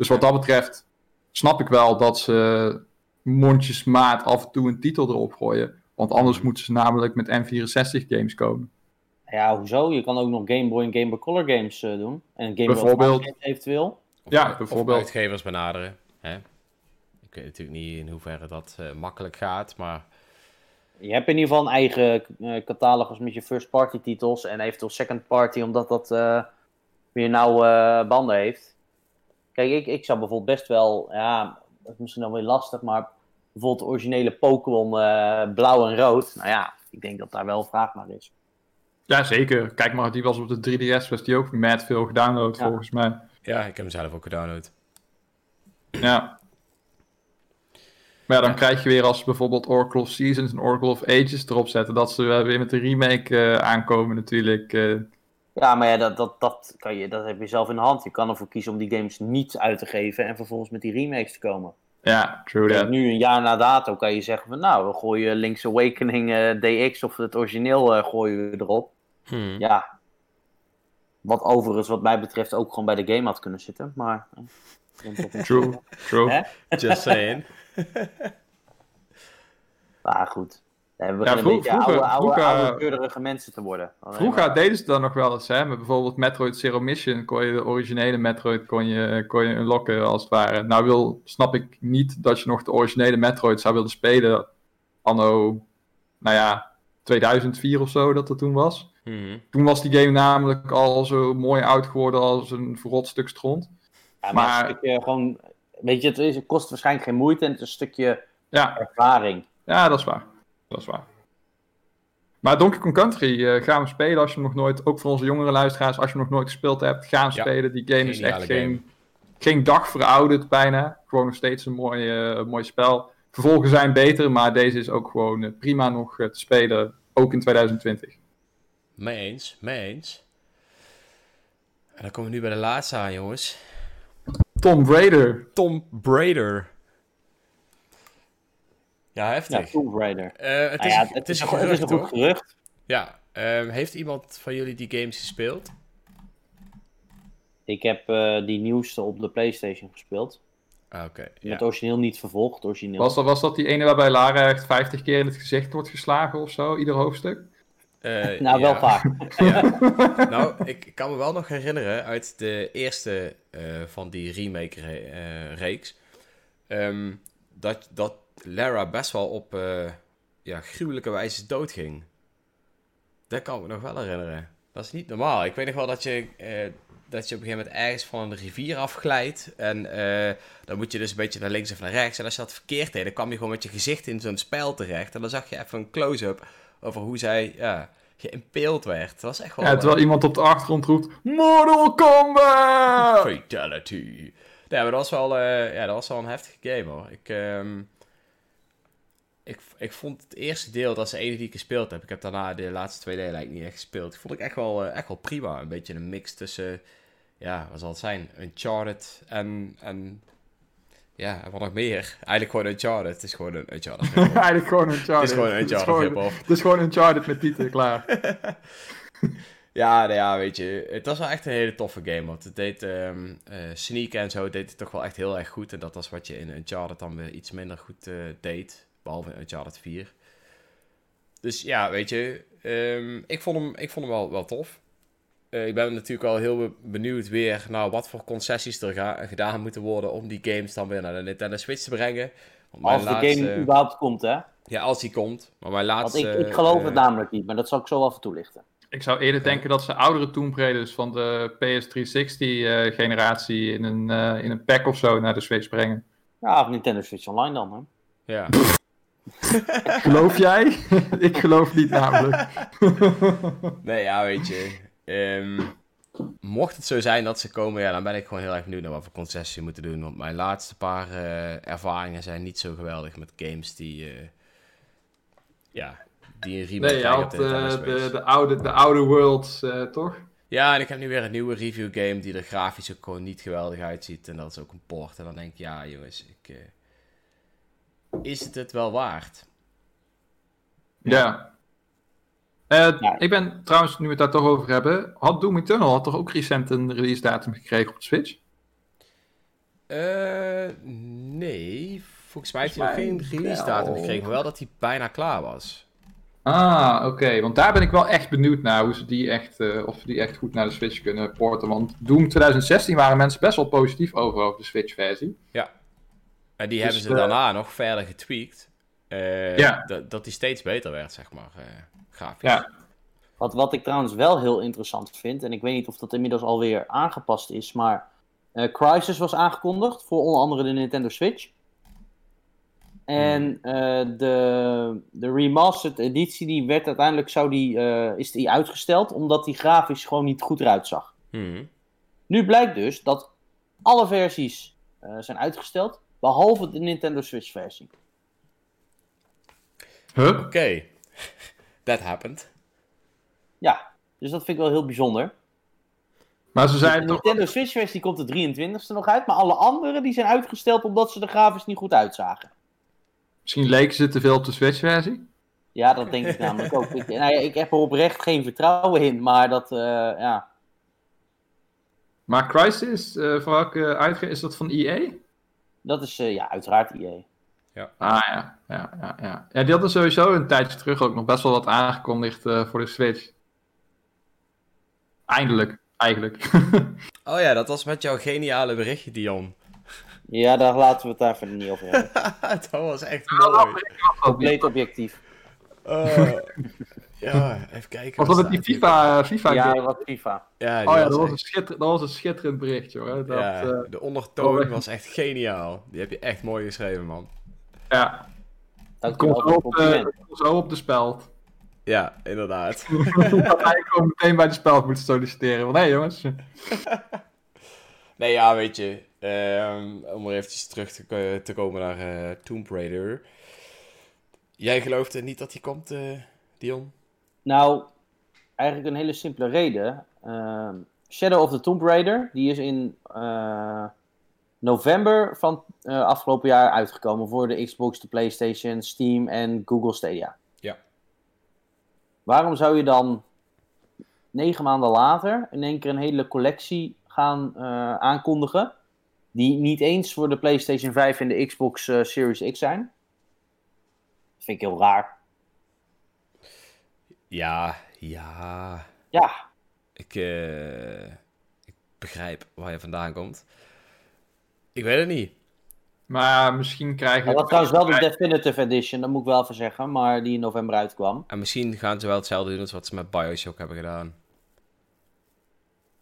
Dus wat dat betreft snap ik wel dat ze mondjesmaat af en toe een titel erop gooien. Want anders moeten ze namelijk met N64 games komen. Ja, hoezo? Je kan ook nog Game Boy en Game Boy Color games uh, doen. En Game bijvoorbeeld, Boy eventueel. Of, ja, bijvoorbeeld. Of uitgevers benaderen. Hè? Ik weet natuurlijk niet in hoeverre dat uh, makkelijk gaat, maar... Je hebt in ieder geval een eigen uh, catalogus met je first party titels en eventueel second party, omdat dat weer nauwe banden heeft. Kijk, ik, ik zou bijvoorbeeld best wel, ja, dat is misschien dan weer lastig, maar bijvoorbeeld de originele Pokémon uh, blauw en rood. Nou ja, ik denk dat daar wel vraag naar is. Ja, zeker. Kijk maar, die was op de 3DS, was die ook met veel gedownload volgens mij. Ja, ik heb hem zelf ook gedownload. Ja. Maar ja, dan krijg je weer als bijvoorbeeld Oracle of Seasons en Oracle of Ages erop zetten, dat ze weer met de remake uh, aankomen natuurlijk. Uh, ja, maar ja, dat, dat, dat, kan je, dat heb je zelf in de hand. Je kan ervoor kiezen om die games niet uit te geven en vervolgens met die remakes te komen. Ja, true that. Nu, een jaar na dato, kan je zeggen van nou, we gooien Link's Awakening uh, eh, DX of het origineel uh, gooien we erop. Hmm. Ja. Wat overigens, wat mij betreft, ook gewoon bij de game had kunnen zitten, maar... Uh, true, true. Just saying. maar goed. We ja, vroeg, een beetje vroeger, oude, oude, oude, mensen te worden. vroeger deden ze dat nog wel eens, hè. Met bijvoorbeeld Metroid Zero Mission kon je de originele Metroid kon je, kon je unlocken, als het ware. Nou wil, snap ik niet dat je nog de originele Metroid zou willen spelen anno, nou ja, 2004 of zo, dat dat toen was. Mhm. Toen was die game namelijk al zo mooi oud geworden als een verrot stuk stront. Ja, maar, maar een stukje gewoon, weet je, het, is, het kost waarschijnlijk geen moeite en het is een stukje ja. ervaring. Ja, dat is waar. Dat is waar. Maar Donkey Kong Country uh, gaan we spelen als je hem nog nooit, ook voor onze jongere luisteraars, als je hem nog nooit gespeeld hebt, gaan spelen. Die game is echt geen, geen dag verouderd bijna. Gewoon nog steeds een mooi, uh, mooi spel. Vervolgen zijn beter, maar deze is ook gewoon uh, prima nog te spelen, ook in 2020. Mee eens, mee eens. En dan komen we nu bij de laatste aan, jongens. Tom Raider. Tom Raider. Ja, heftig. Ja, Tomb Raider. Uh, het, is, ja, het, is, een gerucht, het is een goed gerucht. Ja. Uh, heeft iemand van jullie die games gespeeld? Ik heb uh, die nieuwste op de PlayStation gespeeld. Ah, oké. Okay, ja. Het origineel niet vervolgd. Origineel. Was, dat, was dat die ene waarbij Lara echt 50 keer in het gezicht wordt geslagen of zo, ieder hoofdstuk? Uh, nou, wel vaak. ja. nou, ik kan me wel nog herinneren uit de eerste uh, van die remake-reeks. Re um, dat, dat Lara best wel op uh, ja, gruwelijke wijze doodging. Dat kan ik me nog wel herinneren. Dat is niet normaal. Ik weet nog wel dat je, eh, dat je op een gegeven moment ergens van een rivier afglijdt. En eh, dan moet je dus een beetje naar links of naar rechts. En als je dat verkeerd deed, dan kwam je gewoon met je gezicht in zo'n spijl terecht. En dan zag je even een close-up over hoe zij ja, geïmpeeld werd. Dat was echt wel... Ja, terwijl iemand op de achtergrond roept, Mortal Kombat! Fatality. Ja, maar dat was wel, eh, ja, dat was wel een heftige game hoor. Ik, ehm, ik, ik vond het eerste deel, dat is de enige die ik gespeeld heb. Ik heb daarna de laatste twee delen eigenlijk niet echt gespeeld. Ik vond ik echt wel, eh, echt wel prima. Een beetje een mix tussen, ja, wat zal het zijn? Uncharted en, en ja, en wat nog meer? Eigenlijk gewoon Uncharted. Het is gewoon een Uncharted. Eigenlijk gewoon Uncharted. Het is gewoon een Uncharted. Het is gewoon een Uncharted met titel, klaar. Ja, nou ja, weet je, het was wel echt een hele toffe game. Want het deed eh, sneaken en zo, deed het toch wel echt heel erg goed. En dat was wat je in Uncharted dan weer iets minder goed eh, deed. Behalve Uncharted 4. Dus ja, weet je, ehm, ik vond hem, ik vond hem wel, wel tof. Eh, ik ben natuurlijk al heel be- benieuwd weer naar wat voor concessies er ga- gedaan moeten worden om die games dan weer naar de Nintendo Switch te brengen. Want Als de laatste- game überhaupt komt, hè. Ja, als die komt. Maar mijn laatste... Want ik, ik geloof eh, het namelijk niet, maar dat zal ik zo wel even toelichten. Ik zou eerder denken dat ze oudere Tomb Raiders van de PS360-generatie in, een, eh, in een pack of zo naar de Switch brengen. Ja, of Nintendo Switch Online dan, hè. Ja. Geloof jij? ik geloof niet namelijk. Nee, ja, weet je. ehm, mocht het zo zijn dat ze komen, ja, dan ben ik gewoon heel erg benieuwd naar wat voor concessies ze moeten doen. Want mijn laatste paar eh, ervaringen zijn niet zo geweldig met games die, eh, ja, die een remake Nee, je had de eh, de, de, oude, de oude Worlds, eh, toch? Ja, en ik heb nu weer een nieuwe review game die er grafisch ook gewoon niet geweldig uitziet. En dat is ook een port. En dan denk ik, ja jongens, ik, eh, is het het wel waard? Ja. Eh, Ja. Ik ben trouwens, nu we het daar toch over hebben, had Doom Eternal had toch ook recent een release datum gekregen op de Switch? Eh, nee, volgens mij heeft hij nog geen release datum gekregen, maar wel dat hij bijna klaar was. Ah, oké. Want daar ben ik wel echt benieuwd naar hoe ze die echt, eh, of ze die echt goed naar de Switch kunnen porten. Want Doom 2016 waren mensen best wel positief over, over de Switch-versie. En die Dus, hebben ze eh, daarna nog verder getweakt. eh, Ja. dat, dat die steeds beter werd, zeg maar, eh, grafisch. Ja. Wat, wat ik trouwens wel heel interessant vind, en ik weet niet of dat inmiddels alweer aangepast is, maar eh, Crysis was aangekondigd voor onder andere de Nintendo Switch. En eh, de, de remastered editie die werd uiteindelijk zou die, eh, is die uitgesteld omdat die grafisch gewoon niet goed eruit zag. Mhm. Nu blijkt dus dat alle versies eh, zijn uitgesteld, behalve de Nintendo Switch versie. Huh? Oké, that happened. Ja, dus dat vind ik wel heel bijzonder. Maar ze De zeiden toch... Nintendo Switch versie komt de 23e nog uit, maar alle andere die zijn uitgesteld omdat ze er grafisch niet goed uitzagen. Misschien leken ze te veel op de Switch-versie? Ja, dat denk ik namelijk ook. Ik, nou ja, ik heb er oprecht geen vertrouwen in, maar dat, eh, ja. Maar Crysis, eh van welke uitgever is dat van EA? Dat is eh, ja, uiteraard IE. Ah ja, ja, ja, ja. Ja, die hadden sowieso een tijdje terug ook nog best wel wat aangekondigd eh, voor de Switch. Eindelijk, eigenlijk. Oh ja, dat was met jouw geniale berichtje, Dion. Ja, daar laten we het daar verder niet over hebben. dat was echt mooi. Compleet objectief. Eh, ja, even kijken. Was wat dat met die staat hier? FIFA, FIFA Ja, game? wat FIFA. Ja, Oh ja, dat was, echt- een schitter, dat was een schitterend bericht, joh. Dat, ja, ja, de ondertoon oh, was echt geniaal. Die heb je echt mooi geschreven, man. ja. Het Dankjewel komt voor zo het op, eh, zo op de speld. Ja, inderdaad. Ik had eigenlijk gewoon meteen bij de speld moeten solliciteren. Want hé jongens. Nee, ja, weet je. ehm, om er eventjes terug te, ko- te komen naar eh, Tomb Raider. Jij gelooft er niet dat die komt, eh, Dion? Nou, eigenlijk een hele simpele reden. Ehm, Shadow of the Tomb Raider, die is in eh, november van eh, afgelopen jaar uitgekomen voor de Xbox, de PlayStation, Steam en Google Stadia. Ja. Waarom zou je dan negen maanden later in één keer een hele collectie gaan eh, aankondigen, die niet eens voor de PlayStation 5 en de Xbox Series X zijn? Dat vind ik heel raar. Ja, ja. Ja, Ik, eh, ik begrijp waar je vandaan komt. Ik weet het niet. Maar misschien krijgen Dat was trouwens wel de Definitive Edition, dat moet ik wel even zeggen, maar die in november uitkwam. En misschien gaan ze wel hetzelfde doen als wat ze met Bioshock hebben gedaan.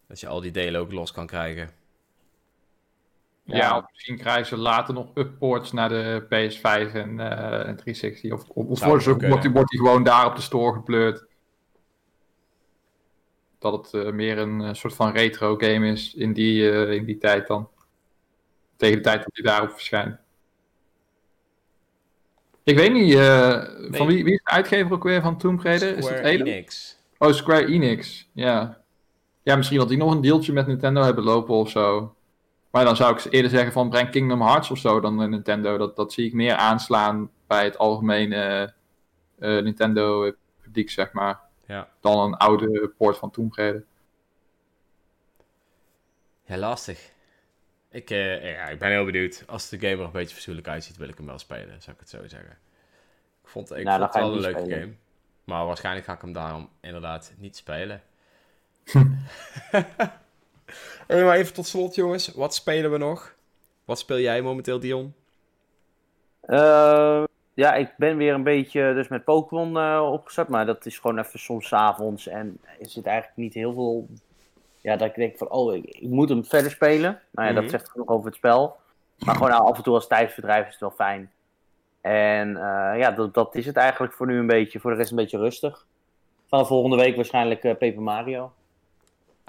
Dat je al die delen ook los kan krijgen. Ja, Ja. of misschien krijgen ze later nog upports naar de PS5 en, eh, en 360. Of, of, of wordt, ook ze- wordt, die, wordt die gewoon daar op de store gepleurd. Dat het eh, meer een eh, soort van retro game is in die, eh, in die tijd dan. Tegen de tijd dat die daarop verschijnt. Ik weet niet, eh, van wie, wie is de uitgever ook weer van Tomb Raider? is Square Eidos? Enix. Oh, Square Enix. Ja. Ja, misschien dat die nog een deeltje met Nintendo hebben lopen of zo. Maar dan zou ik eerder zeggen van breng Kingdom Hearts of zo dan eh, Nintendo. Dat, dat zie ik meer aanslaan bij het algemene eh, Nintendo publiek, zeg maar. Ja. Dan een oude port van Tomb Raider. Ja, lastig. Ik, eh, ja, ik ben heel benieuwd. Als de game er een beetje fatsoenlijk uitziet, wil ik hem wel spelen, zou ik het zo zeggen. Ik vond, ik Nou, vond het wel een leuke spelen. game. Maar waarschijnlijk ga ik hem daarom inderdaad niet spelen. Hey, maar even tot slot, jongens. Wat spelen we nog? Wat speel jij momenteel, Dion? Eh, ja, ik ben weer een beetje dus met Pokémon eh, opgezet, maar dat is gewoon even soms 's avonds en er zit eigenlijk niet heel veel. Ja, dat ik denk van, oh, ik, ik moet hem verder spelen. Nou ja, Mhm. dat zegt genoeg over het spel. Maar gewoon nou, af en toe als tijdverdrijf is het wel fijn. En eh, ja, dat, dat is het eigenlijk voor nu een beetje. Voor de rest een beetje rustig. Vanaf volgende week waarschijnlijk Paper Mario.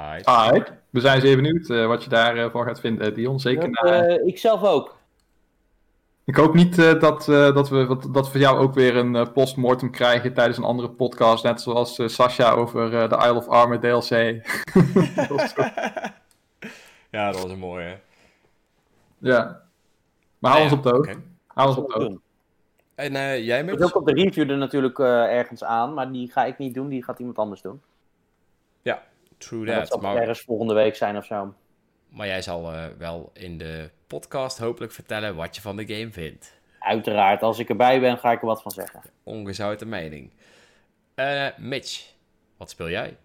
Alright. Alright. We zijn zeer benieuwd eh, wat je daarvan gaat vinden, Dion. Zeker Dat, na... eh, ik zelf ook. Ik hoop niet eh, dat, eh, dat, we, wat- dat we jou ook weer een eh, postmortem krijgen tijdens een andere podcast. Net zoals eh, Sasha over eh, de Isle of Armor DLC. Ja, dat was een mooie. ja. Maar hou ons op de hoogte. Hou ons op de hoogte. En eh, jij, Ik zit ook op de review er natuurlijk eh, ergens aan, maar die ga ik niet doen. Die gaat iemand anders doen. True En dat that. zal Maar, ergens volgende week zijn of zo. maar jij zal eh, wel in de podcast hopelijk vertellen wat je van de game vindt. Uiteraard, als ik erbij ben, ga ik er wat van zeggen. Ongezouten mening. Eh, Mitch, wat speel jij?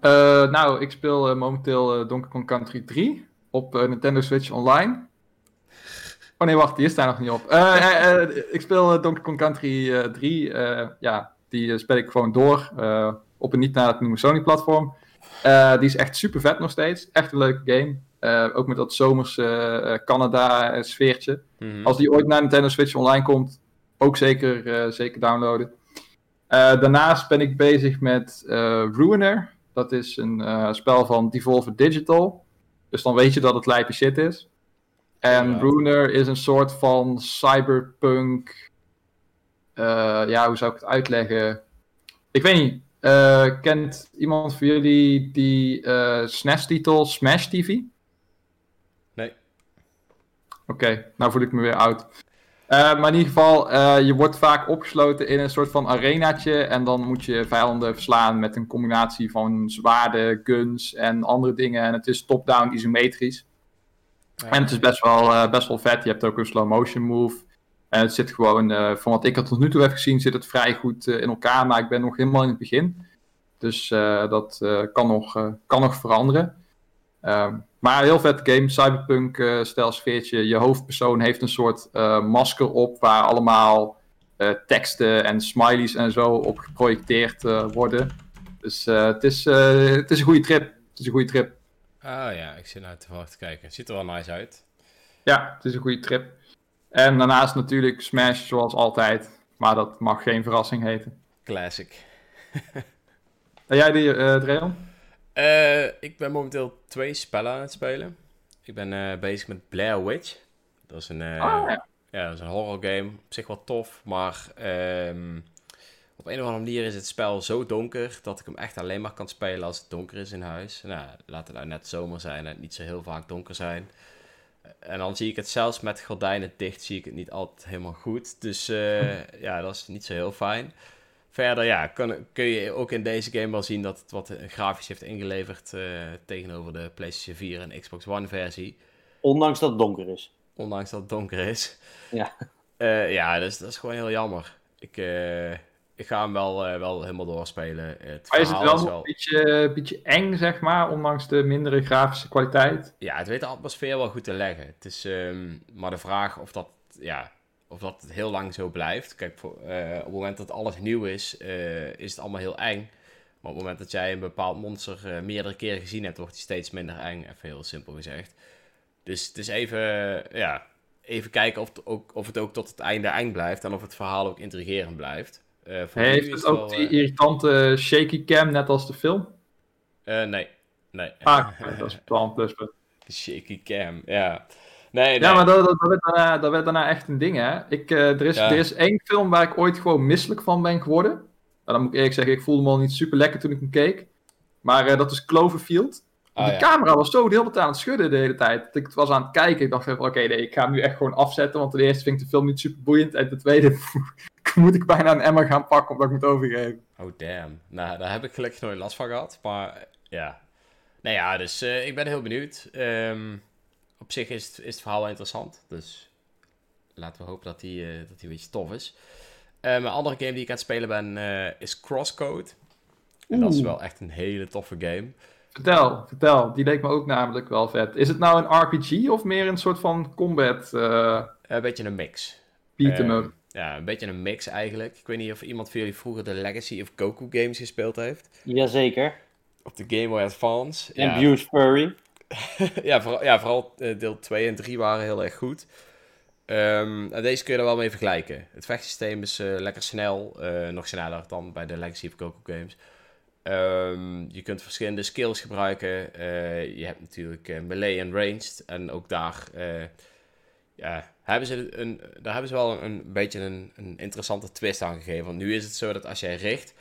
Eh, nou, ik speel momenteel eh, Donkey Kong Country 3 op eh, Nintendo Switch Online. Oh nee, wacht, die is daar nog niet op. Ik speel Donkey Kong Country eh, 3. eh, ja, die speel ik gewoon door eh, op een niet naar het noemen Sony-platform. Eh, die is echt super vet nog steeds. Echt een leuke game. Eh, ook met dat zomerse eh, Canada-sfeertje. Mhm. Als die ooit naar Nintendo Switch Online komt, ook zeker, zeker downloaden. Daarnaast ben ik bezig met Ruiner. Dat is een spel van Devolver Digital. Dus dan weet je dat het lijpe shit is. En Ja. Ruiner is een soort van cyberpunk. ja, hoe zou ik het uitleggen? Ik weet niet. Eh, kent iemand van jullie die eh SNES-titel Smash TV? Nee. Oké, nou voel ik me weer oud. Eh, maar in ieder geval, je wordt vaak opgesloten in een soort van arenaatje. En dan moet je vijanden verslaan met een combinatie van zwaarden, guns en andere dingen. En het is top-down isometrisch. En het is best wel, best wel vet. Je hebt ook een slow motion move. En het zit gewoon, eh, van wat ik er tot nu toe heb gezien, zit het vrij goed eh, in elkaar. Maar ik ben nog helemaal in het begin. Dus eh, dat kan, nog, kan nog veranderen. Ehm, maar heel vet game, cyberpunk eh stijl sfeertje. Je hoofdpersoon heeft een soort masker op waar allemaal teksten en smileys en zo op geprojecteerd worden. Dus het, is, het is een goede trip. Het is een goede trip. Ah ja, ik zit nou toevallig te kijken. Het ziet er wel nice uit. Ja, het is een goede trip. En daarnaast natuurlijk Smash zoals altijd. Maar dat mag geen verrassing heten. Classic. En jij die, eh Dreon? Eh, ik ben momenteel twee spellen aan het spelen. Ik ben eh, bezig met Blair Witch. Dat is een, eh, Ah, ja. ja, dat is een horror game. Op zich wel tof, maar ehm, op een of andere manier is het spel zo donker dat ik hem echt alleen maar kan spelen als het donker is in huis. Nou, laat het nou net zomer zijn en het niet zo heel vaak donker zijn. En dan zie ik het zelfs met gordijnen dicht, zie ik het niet altijd helemaal goed. Dus eh, ja, dat is niet zo heel fijn. Verder ja, kun, kun je ook in deze game wel zien dat het wat grafisch heeft ingeleverd eh, tegenover de PlayStation 4 en Xbox One versie. Ondanks dat het donker is. Ondanks dat het donker is. Ja. Eh, ja, dus dat is gewoon heel jammer. Ik, ik ga hem wel, eh, wel helemaal doorspelen. Het Maar is het wel nog een beetje, beetje eng, zeg maar, ondanks de mindere grafische kwaliteit? Ja, het weet de atmosfeer wel goed te leggen. Het is ehm, maar de vraag of dat, ja, of dat heel lang zo blijft. Kijk, voor, eh, op het moment dat alles nieuw is, eh, is het allemaal heel eng. Maar op het moment dat jij een bepaald monster eh, meerdere keren gezien hebt, wordt hij steeds minder eng. Even heel simpel gezegd. Dus het is even, ja, even kijken of het, ook, of het ook tot het einde eng blijft. En of het verhaal ook intrigerend blijft. Voor nu Heeft het ook die eh, irritante shaky cam, net als de film? eh, nee, nee. Ah, dat is een pluspunt. De shaky cam, ja. Nee, nee. Ja, maar dat, dat, dat, werd daarna, dat werd daarna echt een ding, hè. Ik, er, is, Ja. er is één film waar ik ooit gewoon misselijk van ben geworden. Nou, dan moet ik eerlijk zeggen, ik voelde me al niet super lekker toen ik hem keek. Maar dat is Cloverfield. Ah, de ja. camera was zo de hele tijd aan het schudden de hele tijd. Dat ik was aan het kijken. Ik dacht van, oké, nee, ik ga hem nu echt gewoon afzetten. Want ten eerste vind ik de film niet super boeiend. En ten tweede moet ik bijna een emmer gaan pakken omdat ik moet overgeven. Oh, damn. Nou, daar heb ik gelukkig nooit last van gehad. Maar eh, ja. Nou ja, dus eh, ik ben heel benieuwd. Ehm, op zich is het, is het verhaal wel interessant. Dus laten we hopen dat die, eh, dat die een beetje tof is. Eh, een andere game die ik aan het spelen ben eh, is Crosscode. En dat is wel echt een hele toffe game. Vertel, vertel. Die leek me ook namelijk wel vet. Is het nou een RPG of meer een soort van combat eh een beetje een mix. beat'em Ehm, up? Ja, een beetje een mix eigenlijk. Ik weet niet of iemand van jullie vroeger de Legacy of Goku games gespeeld heeft. Jazeker. Op de Game Boy Advance. En Ja, Bruce Furry. ja, vooral, ja, vooral eh, deel 2 en 3 waren heel erg goed. Ehm, en deze kun je er wel mee vergelijken. Het vechtsysteem is eh, lekker snel, eh, nog sneller dan bij de Legacy of Goku games. Ehm, je kunt verschillende skills gebruiken. Je hebt natuurlijk melee en ranged. En ook daar, ja, hebben ze een, daar hebben ze wel een, beetje een, een interessante twist aan gegeven. Want nu is het zo dat als jij richt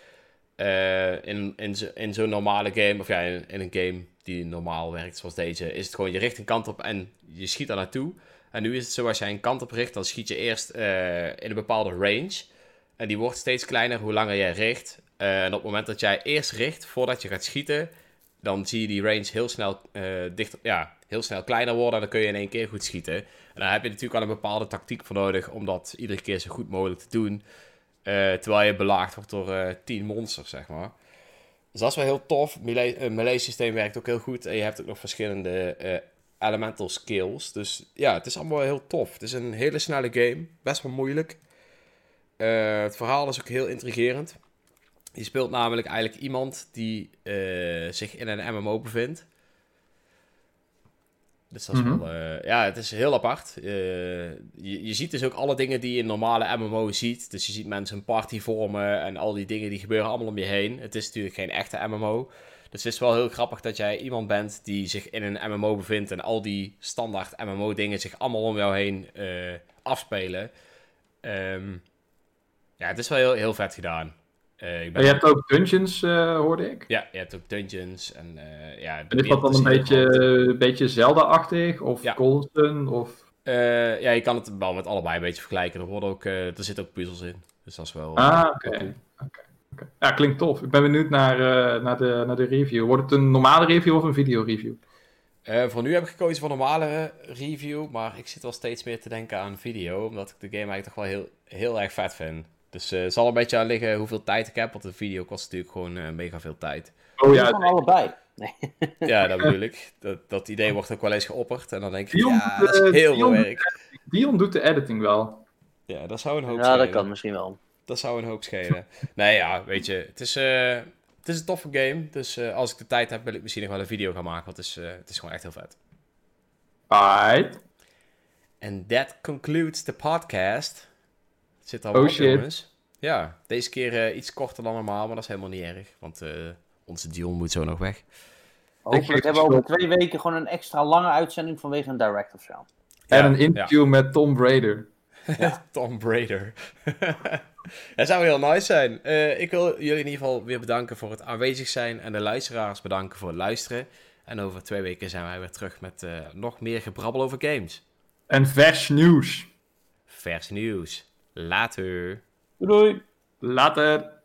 eh, in, in, zo- in zo'n normale game, of ja, in, een game die normaal werkt zoals deze, is het gewoon je richt een kant op en je schiet daar naartoe. En nu is het zo, als jij een kant op richt, dan schiet je eerst eh, in een bepaalde range. En die wordt steeds kleiner hoe langer jij richt. Eh, en op het moment dat jij eerst richt, voordat je gaat schieten, dan zie je die range heel snel, dichter, ja, heel snel kleiner worden. En dan kun je in één keer goed schieten. En daar heb je natuurlijk wel een bepaalde tactiek voor nodig om dat iedere keer zo goed mogelijk te doen. Eh, terwijl je belaagd wordt door eh 10 monsters, zeg maar. Dus dat is wel heel tof. Melee, eh, werkt ook heel goed. En je hebt ook nog verschillende elemental skills. Dus ja, het is allemaal heel tof. Het is een hele snelle game. Best wel moeilijk. Het verhaal is ook heel intrigerend. Je speelt namelijk eigenlijk iemand die zich in een MMO bevindt. Dus dat is Mhm. wel... eh, ja, het is heel apart. Eh, je, je ziet dus ook alle dingen die je in normale MMO ziet. Dus je ziet mensen een party vormen en al die dingen die gebeuren allemaal om je heen. Het is natuurlijk geen echte MMO. Dus het is wel heel grappig dat jij iemand bent die zich in een MMO bevindt... en al die standaard MMO-dingen zich allemaal om jou heen eh, afspelen. Ehm, ja, het is wel heel, heel vet gedaan. Eh, ik ben En je hebt ook dungeons, eh, hoorde ik. Ja, je hebt ook dungeons en eh, ja... En is dat dan een beetje, een beetje Zelda-achtig? Of Ja. Golden? Of... Ja, je kan het wel met allebei een beetje vergelijken. Er, worden ook, er zitten ook puzzels in. Dus dat is wel... Ah, oké. oké. Ja, klinkt tof. Ik ben benieuwd naar, naar, de, naar de review. Wordt het een normale review of een videoreview? Voor nu heb ik gekozen voor een normale review. Maar ik zit wel steeds meer te denken aan video. Omdat ik de game eigenlijk toch wel heel, heel erg vet vind. Dus eh, het zal een beetje aan liggen hoeveel tijd ik heb. Want een video kost natuurlijk gewoon eh, mega veel tijd. Oh Ja, van allebei. Nee. Ja, dat bedoel ik. Dat, dat idee wordt ook wel eens geopperd. En dan denk ik, Dion ja, dat is heel veel werk. Dion doet de editing wel. Ja, dat zou een hoop Ja, dat schelen. kan misschien wel. Dat zou een hoop schelen. nee, ja, weet je, het is, eh, het is een toffe game. Dus eh, als ik de tijd heb, wil ik misschien nog wel een video gaan maken. Want het is, eh, het is gewoon echt heel vet. Right. En that concludes the podcast. Het zit al Oh, op, shit. jongens. Ja, deze keer eh, iets korter dan normaal, maar dat is helemaal niet erg. Want eh, onze Dion moet zo nog weg. Hopelijk hebben we over twee weken gewoon een extra lange uitzending vanwege een direct of zo. En een interview met Tom Brader. ja. Tom Brader. dat zou heel nice zijn. Eh, ik wil jullie in ieder geval weer bedanken voor het aanwezig zijn. En de luisteraars bedanken voor het luisteren. En over twee weken zijn wij weer terug met eh, nog meer gebrabbel over games. En vers nieuws. Vers nieuws. Later. Doei! Later.